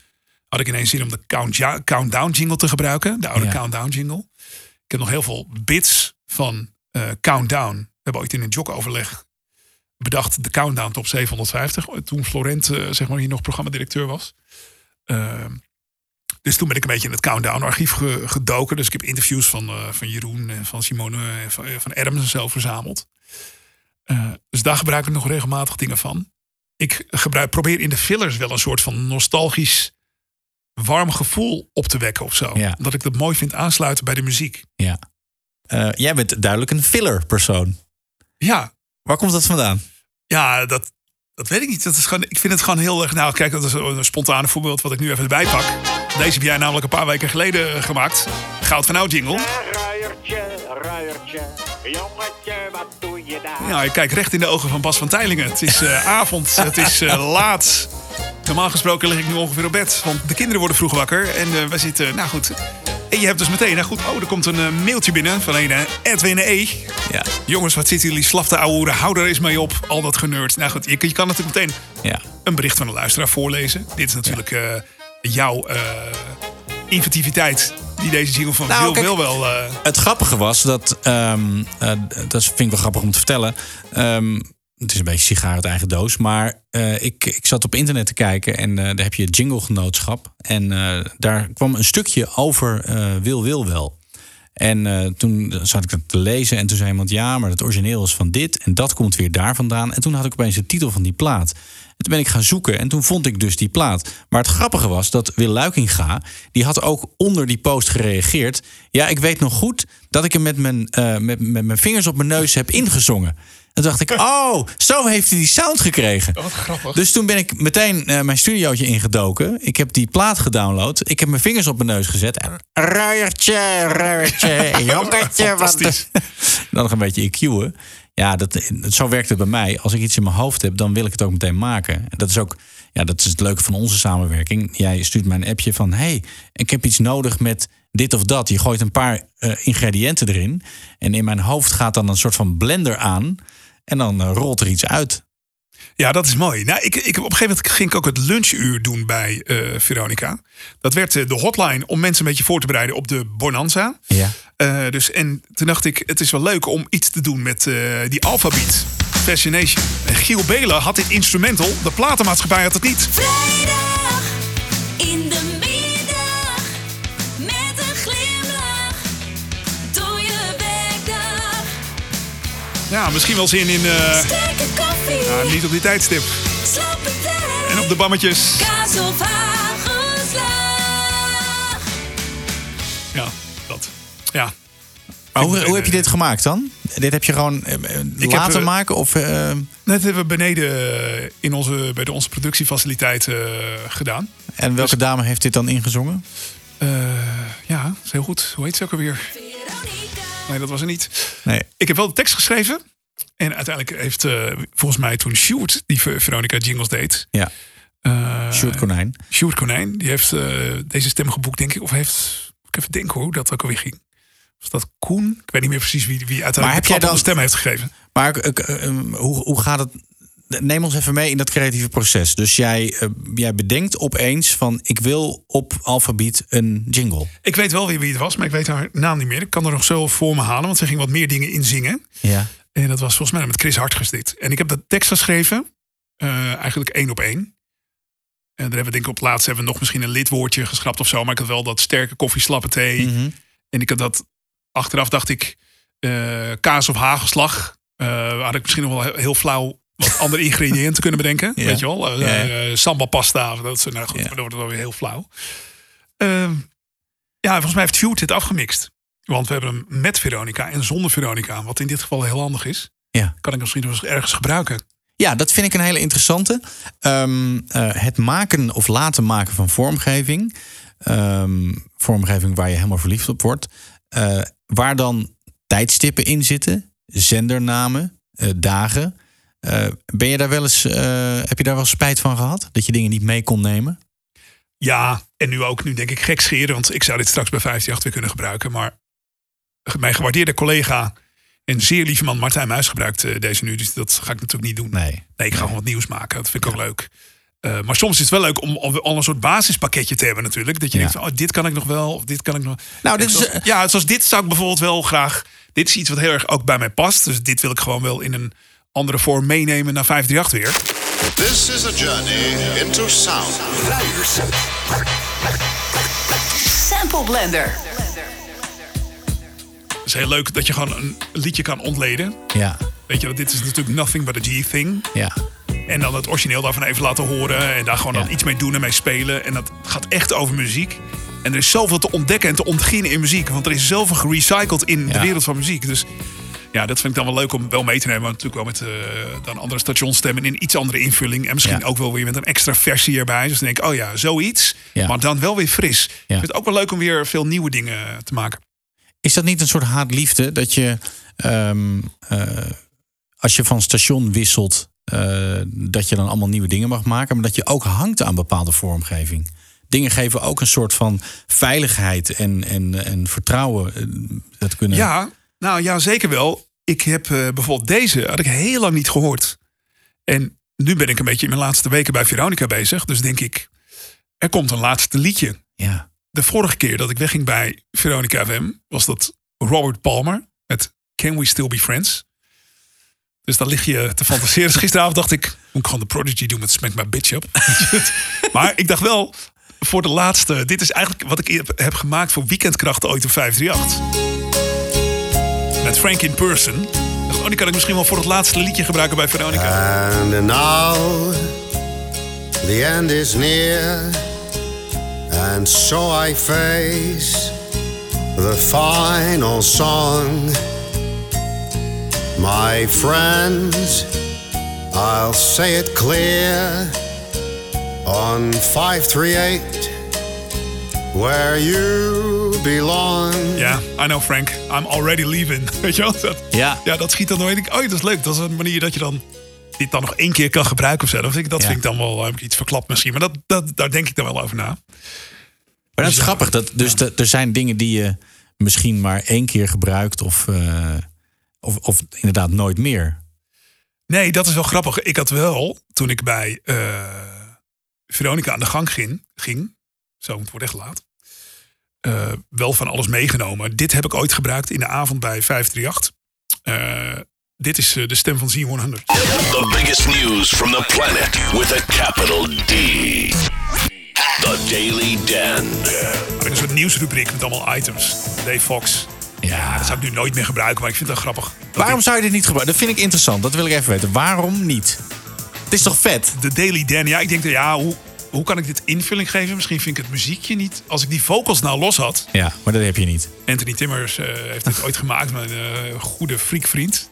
had ik ineens zin om de count, Countdown jingle te gebruiken. De oude
Ja.
Countdown jingle. Ik heb nog heel veel bits van eh, Countdown. We hebben ooit in een jogoverleg bedacht de Countdown top 750. Toen Florent eh, zeg maar hier nog programmadirecteur was. Ehm, dus toen ben ik een beetje in het Countdown-archief ge- gedoken. Dus ik heb interviews van, eh, van Jeroen en van Simone en van, eh, van Adams en zo verzameld. Dus daar gebruik ik nog regelmatig dingen van. Ik gebruik, probeer in de fillers wel een soort van nostalgisch warm gevoel op te wekken of zo.
Ja.
Omdat ik dat mooi vind aansluiten bij de muziek.
Ja. Jij bent duidelijk een filler persoon.
Ja.
Waar komt dat vandaan?
Ja, dat, dat weet ik niet. Dat is gewoon, ik vind het gewoon heel erg... Nou, kijk, dat is een spontane voorbeeld wat ik nu even erbij pak. Deze heb jij namelijk een paar weken geleden eh, gemaakt. Goud van Oud jingle.
Ruiertje, ruiertje, jongetje, wat doe je daar?
Ja, ik kijk recht in de ogen van Bas van Teilingen. Het is eh, [LAUGHS] avond, het is eh, laat. Normaal gesproken lig ik nu ongeveer op bed. Want de kinderen worden vroeg wakker. En eh, we zitten, nou goed. En je hebt dus meteen, nou goed, oh, er komt een eh, mailtje binnen van een Edwin E.
Ja.
Jongens, wat zitten jullie slaf te ouwehoeren? Hou er eens mee op, al dat geneurd. Nou goed, je, je kan natuurlijk meteen
Ja.
een bericht van een luisteraar voorlezen. Dit is natuurlijk eh, jouw eh, inventiviteit die deze jingle van
Nou,
Wil wel...
Het grappige was dat, ehm, eh, dat vind ik wel grappig om te vertellen. Ehm, het is een beetje sigaar uit eigen doos. Maar eh, ik, ik zat op internet te kijken en eh, daar heb je jingle-genootschap. En eh, daar kwam een stukje over Wil Wil Wel. En toen zat ik dat te lezen en toen zei iemand... ja, maar het origineel is van dit en dat komt weer daar vandaan. En toen had ik opeens de titel van die plaat. En toen ben ik gaan zoeken en toen vond ik dus die plaat. Maar het grappige was dat Wil Luikinga... die had ook onder die post gereageerd... ja, ik weet nog goed dat ik hem met mijn, met, met mijn vingers op mijn neus heb ingezongen. En toen dacht ik, oh, zo heeft hij die sound gekregen.
Wat grappig.
Dus toen ben ik meteen eh, mijn studiootje ingedoken. Ik heb die plaat gedownload. Ik heb mijn vingers op mijn neus gezet. En ruiertje, ruiertje, [LAUGHS] jongetje. Wat... [LAUGHS] Dan nog een beetje EQ'en. Ja, dat, zo werkt het bij mij. Als ik iets in mijn hoofd heb, dan wil ik het ook meteen maken. En dat is ook ja, dat is het leuke van onze samenwerking. Jij stuurt mij een appje van... hey, ik heb iets nodig met dit of dat. Je gooit een paar eh, ingrediënten erin. En in mijn hoofd gaat dan een soort van blender aan. En dan eh, rolt er iets uit.
Ja, dat is mooi. Nou, ik, ik, op een gegeven moment ging ik ook het lunchuur doen bij eh, Veronica. Dat werd eh, de hotline om mensen een beetje voor te bereiden op de Bonanza.
Ja.
Eh, dus, en toen dacht ik, het is wel leuk om iets te doen met eh, die alfabeet. Fascination. En Giel Belen had dit instrumental. De platenmaatschappij had het niet.
Vrijdag in de
Ja, misschien wel zin in... eh, nou, niet op die tijdstip. En op de bammetjes.
kaas of hagelslag.
Ja, dat. Ja.
Maar hoe, hoe heb je dit gemaakt dan? Dit heb je gewoon eh, eh,
Ik
laten
heb,
maken? Of, eh,
Net hebben we beneden in onze, bij de, onze productiefaciliteit eh, gedaan.
en welke dame heeft dit dan ingezongen?
Eh, ja, dat is heel goed. Hoe heet ze ook alweer? Nee, dat was er niet.
Nee.
Ik heb wel de tekst geschreven. En uiteindelijk heeft eh, volgens mij toen Sjoerd, die Ver- Veronica Jingles deed.
Ja.
Uh,
Sjoerd Konijn.
Sjoerd Konijn, die heeft eh, deze stem geboekt, denk ik. Of heeft, ik even denken hoe dat ook alweer ging. Was dat Koen? Ik weet niet meer precies wie, wie uiteindelijk
Maar heb
de
jij dan-
de stem heeft gegeven.
Maar eh, eh, eh, hoe, hoe gaat het? Neem ons even mee in dat creatieve proces. Dus jij, eh, jij bedenkt opeens van... ik wil op alfabeet een jingle.
Ik weet wel wie het was, maar ik weet haar naam niet meer. Ik kan er nog zo voor me halen, want ze ging wat meer dingen inzingen.
Ja.
En dat was volgens mij met Chris Hartges dit. En ik heb dat tekst geschreven, eh, eigenlijk één op één. En daar hebben we denk ik op het laatst hebben we nog misschien een lidwoordje geschrapt of zo. Maar ik had wel dat sterke koffie, slappe thee.
Mhm.
En ik had dat, achteraf dacht ik, eh, kaas of hagelslag. Eh, had ik misschien nog wel heel, heel flauw wat andere ingrediënten kunnen bedenken.
Ja.
Weet je wel, Eh,
Ja.
eh, samba pasta. Dat is, nou goed, maar dan wordt het wel weer heel flauw. Ehm, ja, volgens mij heeft Sjoerd dit afgemixt. Want we hebben hem met Veronica en zonder Veronica. Wat in dit geval heel handig is.
Ja.
Kan ik misschien nog ergens gebruiken.
Ja, dat vind ik een hele interessante. Ehm, eh, het maken of laten maken van vormgeving. Ehm, vormgeving waar je helemaal verliefd op wordt. Eh, waar dan tijdstippen in zitten, zendernamen, eh, dagen. Eh, ben je daar wel eens, eh, heb je daar wel spijt van gehad? Dat je dingen niet mee kon nemen?
Ja, en nu ook, nu denk ik gek scheren, want ik zou dit straks bij 538 weer kunnen gebruiken. Maar mijn gewaardeerde collega en zeer lieve man Martijn Muis gebruikt eh, deze nu, dus dat ga ik natuurlijk niet doen.
Nee.
Nee, ik ga gewoon wat nieuws maken, dat vind ik ook leuk. Maar soms is het wel leuk om al al een soort basispakketje te hebben natuurlijk. Dat je
Ja.
denkt, van, oh, dit kan ik nog wel, of dit kan ik nog...
Nou, dit is,
ja, zoals dit zou ik bijvoorbeeld wel graag... Dit is iets wat heel erg ook bij mij past. Dus dit wil ik gewoon wel in een andere vorm meenemen naar 538 weer.
This is a journey into sound.
Sample Blender.
Het is heel leuk dat je gewoon een liedje kan ontleden.
Ja,
Weet je, want dit is natuurlijk nothing but a G-thing.
ja.
En dan het origineel daarvan even laten horen. En daar gewoon dan iets mee doen en mee spelen. En dat gaat echt over muziek. En er is zoveel te ontdekken en te ontginnen in muziek. Want er is zoveel gerecycled in de wereld van muziek. Dus ja, dat vind ik dan wel leuk om wel mee te nemen. Maar natuurlijk wel met eh, dan andere stationsstemmen in iets andere invulling. En misschien
Ja.
ook wel weer met een extra versie erbij. Dus dan denk ik, oh ja, zoiets.
Ja.
Maar dan wel weer fris. Ik vind het ook wel leuk om weer veel nieuwe dingen te maken.
Is dat niet een soort haat-liefde? Dat je, ehm, eh, als je van station wisselt, eh, dat je dan allemaal nieuwe dingen mag maken. Maar dat je ook hangt aan bepaalde vormgeving. Dingen geven ook een soort van veiligheid en, en, en vertrouwen. eh, Dat kunnen...
Ja, nou ja, zeker wel. Ik heb eh, bijvoorbeeld deze, had ik heel lang niet gehoord. En nu ben ik een beetje in mijn laatste weken bij Veronica bezig. Dus denk ik, er komt een laatste liedje.
Ja.
De vorige keer dat ik wegging bij Veronica FM, was dat Robert Palmer met Can We Still Be Friends? Dus dan lig je te fantaseren. Dus gisteravond dacht ik, moet ik gewoon de Prodigy doen met Smack My Bitch Up. [LAUGHS] maar ik dacht wel, voor de laatste, dit is eigenlijk wat ik heb, gemaakt voor Weekendkracht ooit op 538. Frank in Person. Die kan ik misschien wel voor het laatste liedje gebruiken bij Veronica.
And now the end is near, and so I face the final song. My friends, I'll say it clear on 538 where you belong.
Ja, I know Frank. I'm already leaving. [LAUGHS] Weet je wel? Dat,
ja.
ja, dat schiet dan nooit. Ik, oh, dat is leuk. Dat is een manier dat je dan dit dan nog één keer kan gebruiken of zo. Dat vind ik, dat
Ja.
vind ik dan wel heb ik iets verklapt misschien. Maar dat, dat, daar denk ik dan wel over na.
Maar dat is grappig. Dat, dus de- er zijn dingen die je misschien maar één keer gebruikt of, eh, of, of inderdaad nooit meer.
Nee, dat is wel grappig. Ik had wel, toen ik bij eh, Veronica aan de gang ging, ging zo, het wordt echt laat, eh, wel van alles meegenomen. Dit heb ik ooit gebruikt in de avond bij 538. Eh, dit is eh, de stem van Z100.
The biggest news from the planet with a capital D. The Daily Dan.
Maar een soort nieuwsrubriek met allemaal items. Dave Fox.
Ja.
dat zou ik nu nooit meer gebruiken, maar ik vind dat grappig.
Waarom zou je dit niet gebruiken? Dat vind ik interessant. Dat wil ik even weten. Waarom niet? Het is toch vet?
De Daily Dan, ja, ik denk dat ja, hoe, hoe kan ik dit invulling geven? Misschien vind ik het muziekje niet. Als ik die vocals nou los had.
Ja, maar dat heb je niet.
Anthony Timmers eh, heeft dit ooit gemaakt, mijn eh, goede freakvriend.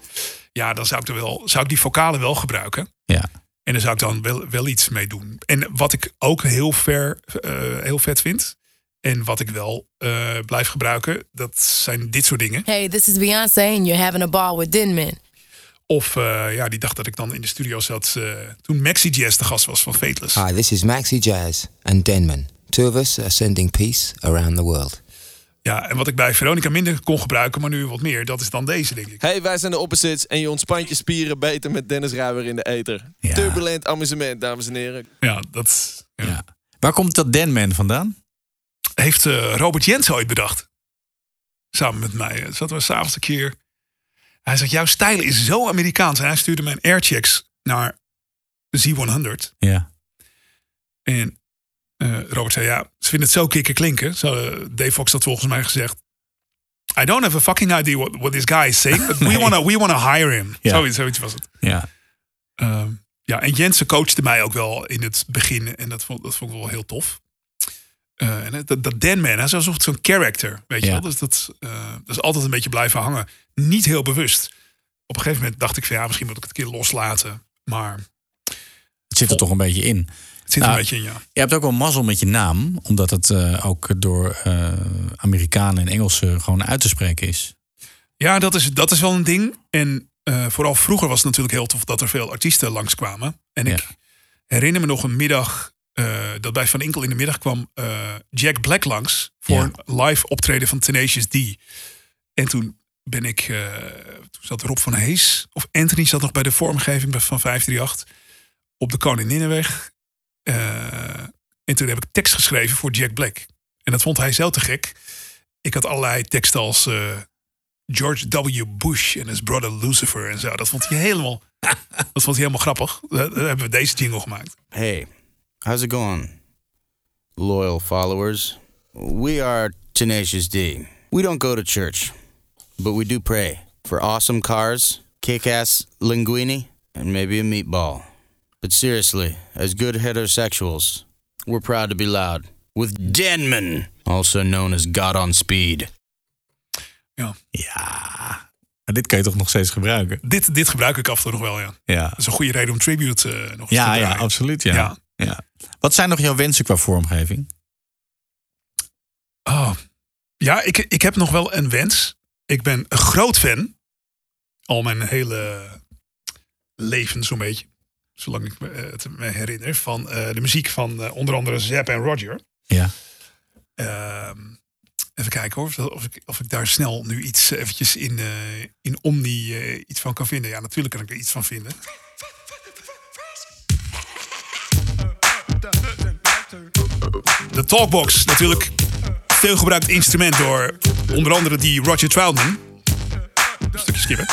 Ja, dan zou ik, er wel, zou ik die vocalen wel gebruiken.
Ja.
En daar zou ik dan wel, wel iets mee doen. En wat ik ook heel, ver, eh, heel vet vind. En wat ik wel eh, blijf gebruiken, dat zijn dit soort dingen.
Hey, this is Beyonce and you're having a ball with Dinman.
Of eh, ja, die dag dat ik dan in de studio zat eh, toen Maxi Jazz de gast was van Fateless.
Hi, this is Maxi Jazz and Denman. Two of us are sending peace around the world.
Ja, en wat ik bij Veronica minder kon gebruiken, maar nu wat meer, dat is dan deze, denk ik.
Hey, wij zijn de Opposites en je ontspant je spieren beter met Dennis Ruijer in de ether. Turbulent amusement, dames en heren.
Ja, dat ja.
Waar komt dat Denman vandaan?
heeft eh, Robert Jensen ooit bedacht. Samen met mij. Zaten we s'avonds een keer. Hij zegt, jouw stijl is zo Amerikaans. En hij stuurde mijn airchecks naar Z100.
Ja.
En eh, Robert zei, ja, ze vinden het zo kikker klinken. Zo, eh, Dave Fox had volgens mij gezegd. I don't have a fucking idea what, what this guy is saying, but we [LAUGHS] wanna, we wanna hire him.
Ja.
Zoiets, zoiets was het.
Ja.
Ehm, ja, en Jensen coachte mij ook wel in het begin. En dat vond, dat vond ik wel heel tof. Eh, en dat, dat Danman, hij zocht zo'n character, weet je
Ja.
wel. Dus dat, eh, dat is altijd een beetje blijven hangen. Niet heel bewust. Op een gegeven moment dacht ik van ja, misschien moet ik het een keer loslaten. Maar
Het zit er toch een beetje in.
het zit een beetje in, ja.
Je hebt ook wel mazzel met je naam, omdat het eh, ook door Amerikanen en Engelsen gewoon uit te spreken is.
Ja, dat is, dat is wel een ding. En vooral vroeger was het natuurlijk heel tof dat er veel artiesten langskwamen. En ik herinner me nog een middag eh, dat bij Van Inkel in de middag kwam eh, Jack Black langs voor
Ja.
een live optreden van Tenacious D. En toen ben ik, eh, toen zat Rob van Hees of Anthony zat nog bij de vormgeving van 538 op de Koninginnenweg. En toen heb ik tekst geschreven voor Jack Black. En dat vond hij zo te gek. Ik had allerlei teksten als George W. Bush en his brother Lucifer en zo. Dat vond hij helemaal, [LAUGHS] dat vond hij helemaal grappig. Daar hebben we deze jingle gemaakt.
Hey, how's it going, loyal followers? We are Tenacious D. We don't go to church, but we do pray for awesome cars, kick ass linguine, and maybe a meatball. But seriously, as good heterosexuals, we're proud to be loud. With Denman, also known as God on Speed.
Ja.
Ja. Maar dit kan je toch nog steeds gebruiken?
Dit, dit gebruik ik af en toe nog wel, ja.
Ja.
Dat is een goede reden om tribute eh, nog eens te
Ja, ja, absoluut. Ja.
Ja.
Ja. Wat zijn nog jouw wensen qua vormgeving?
Oh. Ja, ik, ik heb nog wel een wens. Ik ben een groot fan. Al mijn hele leven zo'n beetje. Zolang ik me, eh, het me herinner. Van eh, de muziek van eh, onder andere Zapp en Roger.
Ja.
Ehm, even kijken hoor. Of, of, ik, of ik daar snel nu iets eventjes in, in Omni iets van kan vinden. Ja, natuurlijk kan ik er iets van vinden. De Talkbox, natuurlijk veel gebruikt instrument door onder andere die Roger Troutman. Een stukje skippen.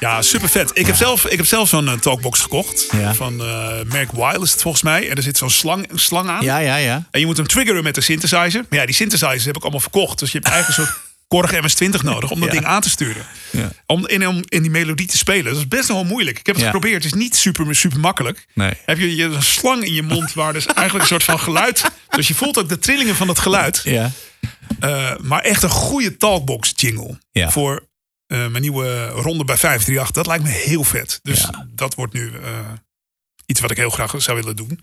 Ja, super vet. Ik heb zelf, ik heb zelf zo'n eh, talkbox gekocht.
Ja.
Van eh Merk het volgens mij. En er zit zo'n slang, slang aan.
Ja, ja, ja.
En je moet hem triggeren met de synthesizer. Maar ja, die synthesizers heb ik allemaal verkocht. Dus je hebt eigenlijk een soort Korg MS-20 nodig om dat ding aan te sturen.
Ja.
Om in, om in die melodie te spelen. Dat is best wel moeilijk. Ik heb het geprobeerd. Het is niet super, super makkelijk.
Nee.
Heb je, je een slang in je mond waar dus eigenlijk een soort van geluid... Dus je voelt ook de trillingen van het geluid.
Ja.
Eh, maar echt een goede talkbox jingle.
Ja.
Voor eh, mijn nieuwe ronde bij 538. Dat lijkt me heel vet. Dus dat wordt nu eh, iets wat ik heel graag zou willen doen.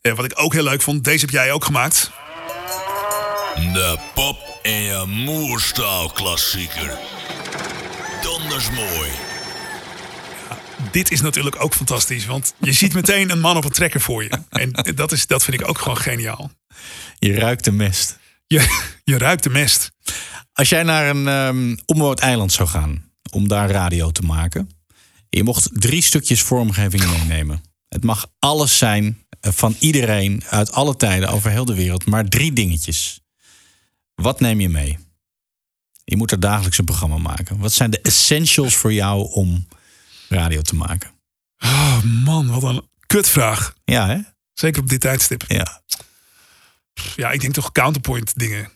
En wat ik ook heel leuk vond. Deze heb jij ook gemaakt.
De pop en je moerstaal klassieker. Donders mooi.
Dit is natuurlijk ook fantastisch. Want je ziet meteen een man op een trekker voor je. En dat, is, dat vind ik ook gewoon geniaal.
Je ruikt de mest.
Je, je ruikt de mest.
Als jij naar een um, onbewoond eiland zou gaan om daar radio te maken. Je mocht drie stukjes vormgeving meenemen. Het mag alles zijn eh, van iedereen uit alle tijden over heel de wereld. Maar drie dingetjes. Wat neem je mee? Je moet er dagelijks een programma maken. Wat zijn de essentials voor jou om radio te maken?
Oh man, wat een kutvraag.
Ja, hè?
Zeker op dit tijdstip.
Ja.
Ja, ik denk toch counterpoint dingen.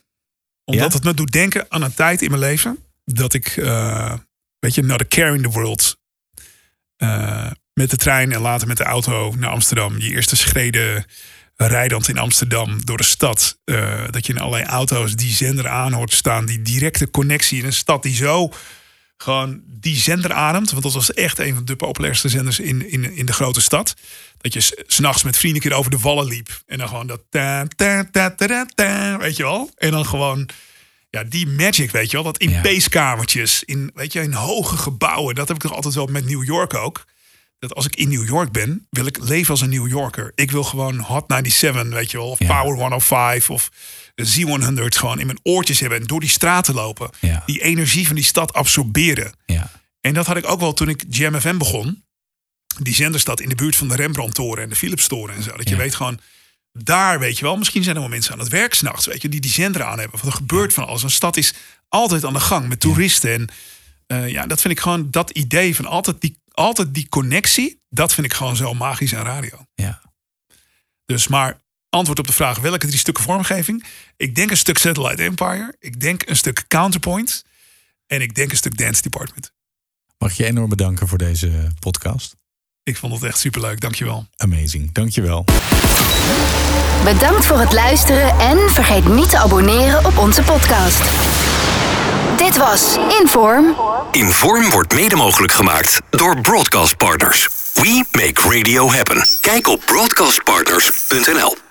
Omdat
Ja?
het me doet denken aan een tijd in mijn leven. Dat ik, eh, weet je, naar de care in the world. eh, met de trein en later met de auto naar Amsterdam. Je eerste schreden rijdend in Amsterdam door de stad. eh, dat je in allerlei auto's die zender aan hoort staan. Die directe connectie in een stad die zo gewoon die zender ademt. Want dat was echt een van de populairste zenders in, in, in de grote stad. Dat je s- s'nachts met vrienden een keer over de wallen liep. En dan gewoon dat... Ta, ta, ta, ta, ta, ta, weet je wel? En dan gewoon... Ja, die magic, weet je wel. Dat in peeskamertjes, in, weet je, in hoge gebouwen. Dat heb ik toch altijd wel met New York ook. Dat als ik in New York ben, wil ik leven als een New Yorker. Ik wil gewoon Hot 97, weet je wel. Of Power 105 of Z100 gewoon in mijn oortjes hebben. En door die straten lopen. Die energie van die stad absorberen.
Ja.
En dat had ik ook wel toen ik Jam FM begon. Die zender staat in de buurt van de Rembrandt-toren en de Philips-toren en zo. Dat je weet gewoon, daar weet je wel, misschien zijn er wel mensen aan het werk s'nachts, weet je, die die zender aan hebben. Want er gebeurt van alles. Een stad is altijd aan de gang met toeristen. En eh, ja, dat vind ik gewoon, dat idee van altijd die, altijd die connectie, dat vind ik gewoon zo magisch aan radio.
Ja.
Dus maar antwoord op de vraag, welke drie stukken vormgeving? Ik denk een stuk Satellite Empire. Ik denk een stuk Counterpoint. En ik denk een stuk Dance Department.
Mag ik je enorm bedanken voor deze podcast.
Ik vond het echt superleuk, dankjewel.
Amazing, dankjewel.
Bedankt voor het luisteren en vergeet niet te abonneren op onze podcast. Dit was Inform.
Inform wordt mede mogelijk gemaakt door Broadcast Partners. We make radio happen. Kijk op broadcastpartners.nl.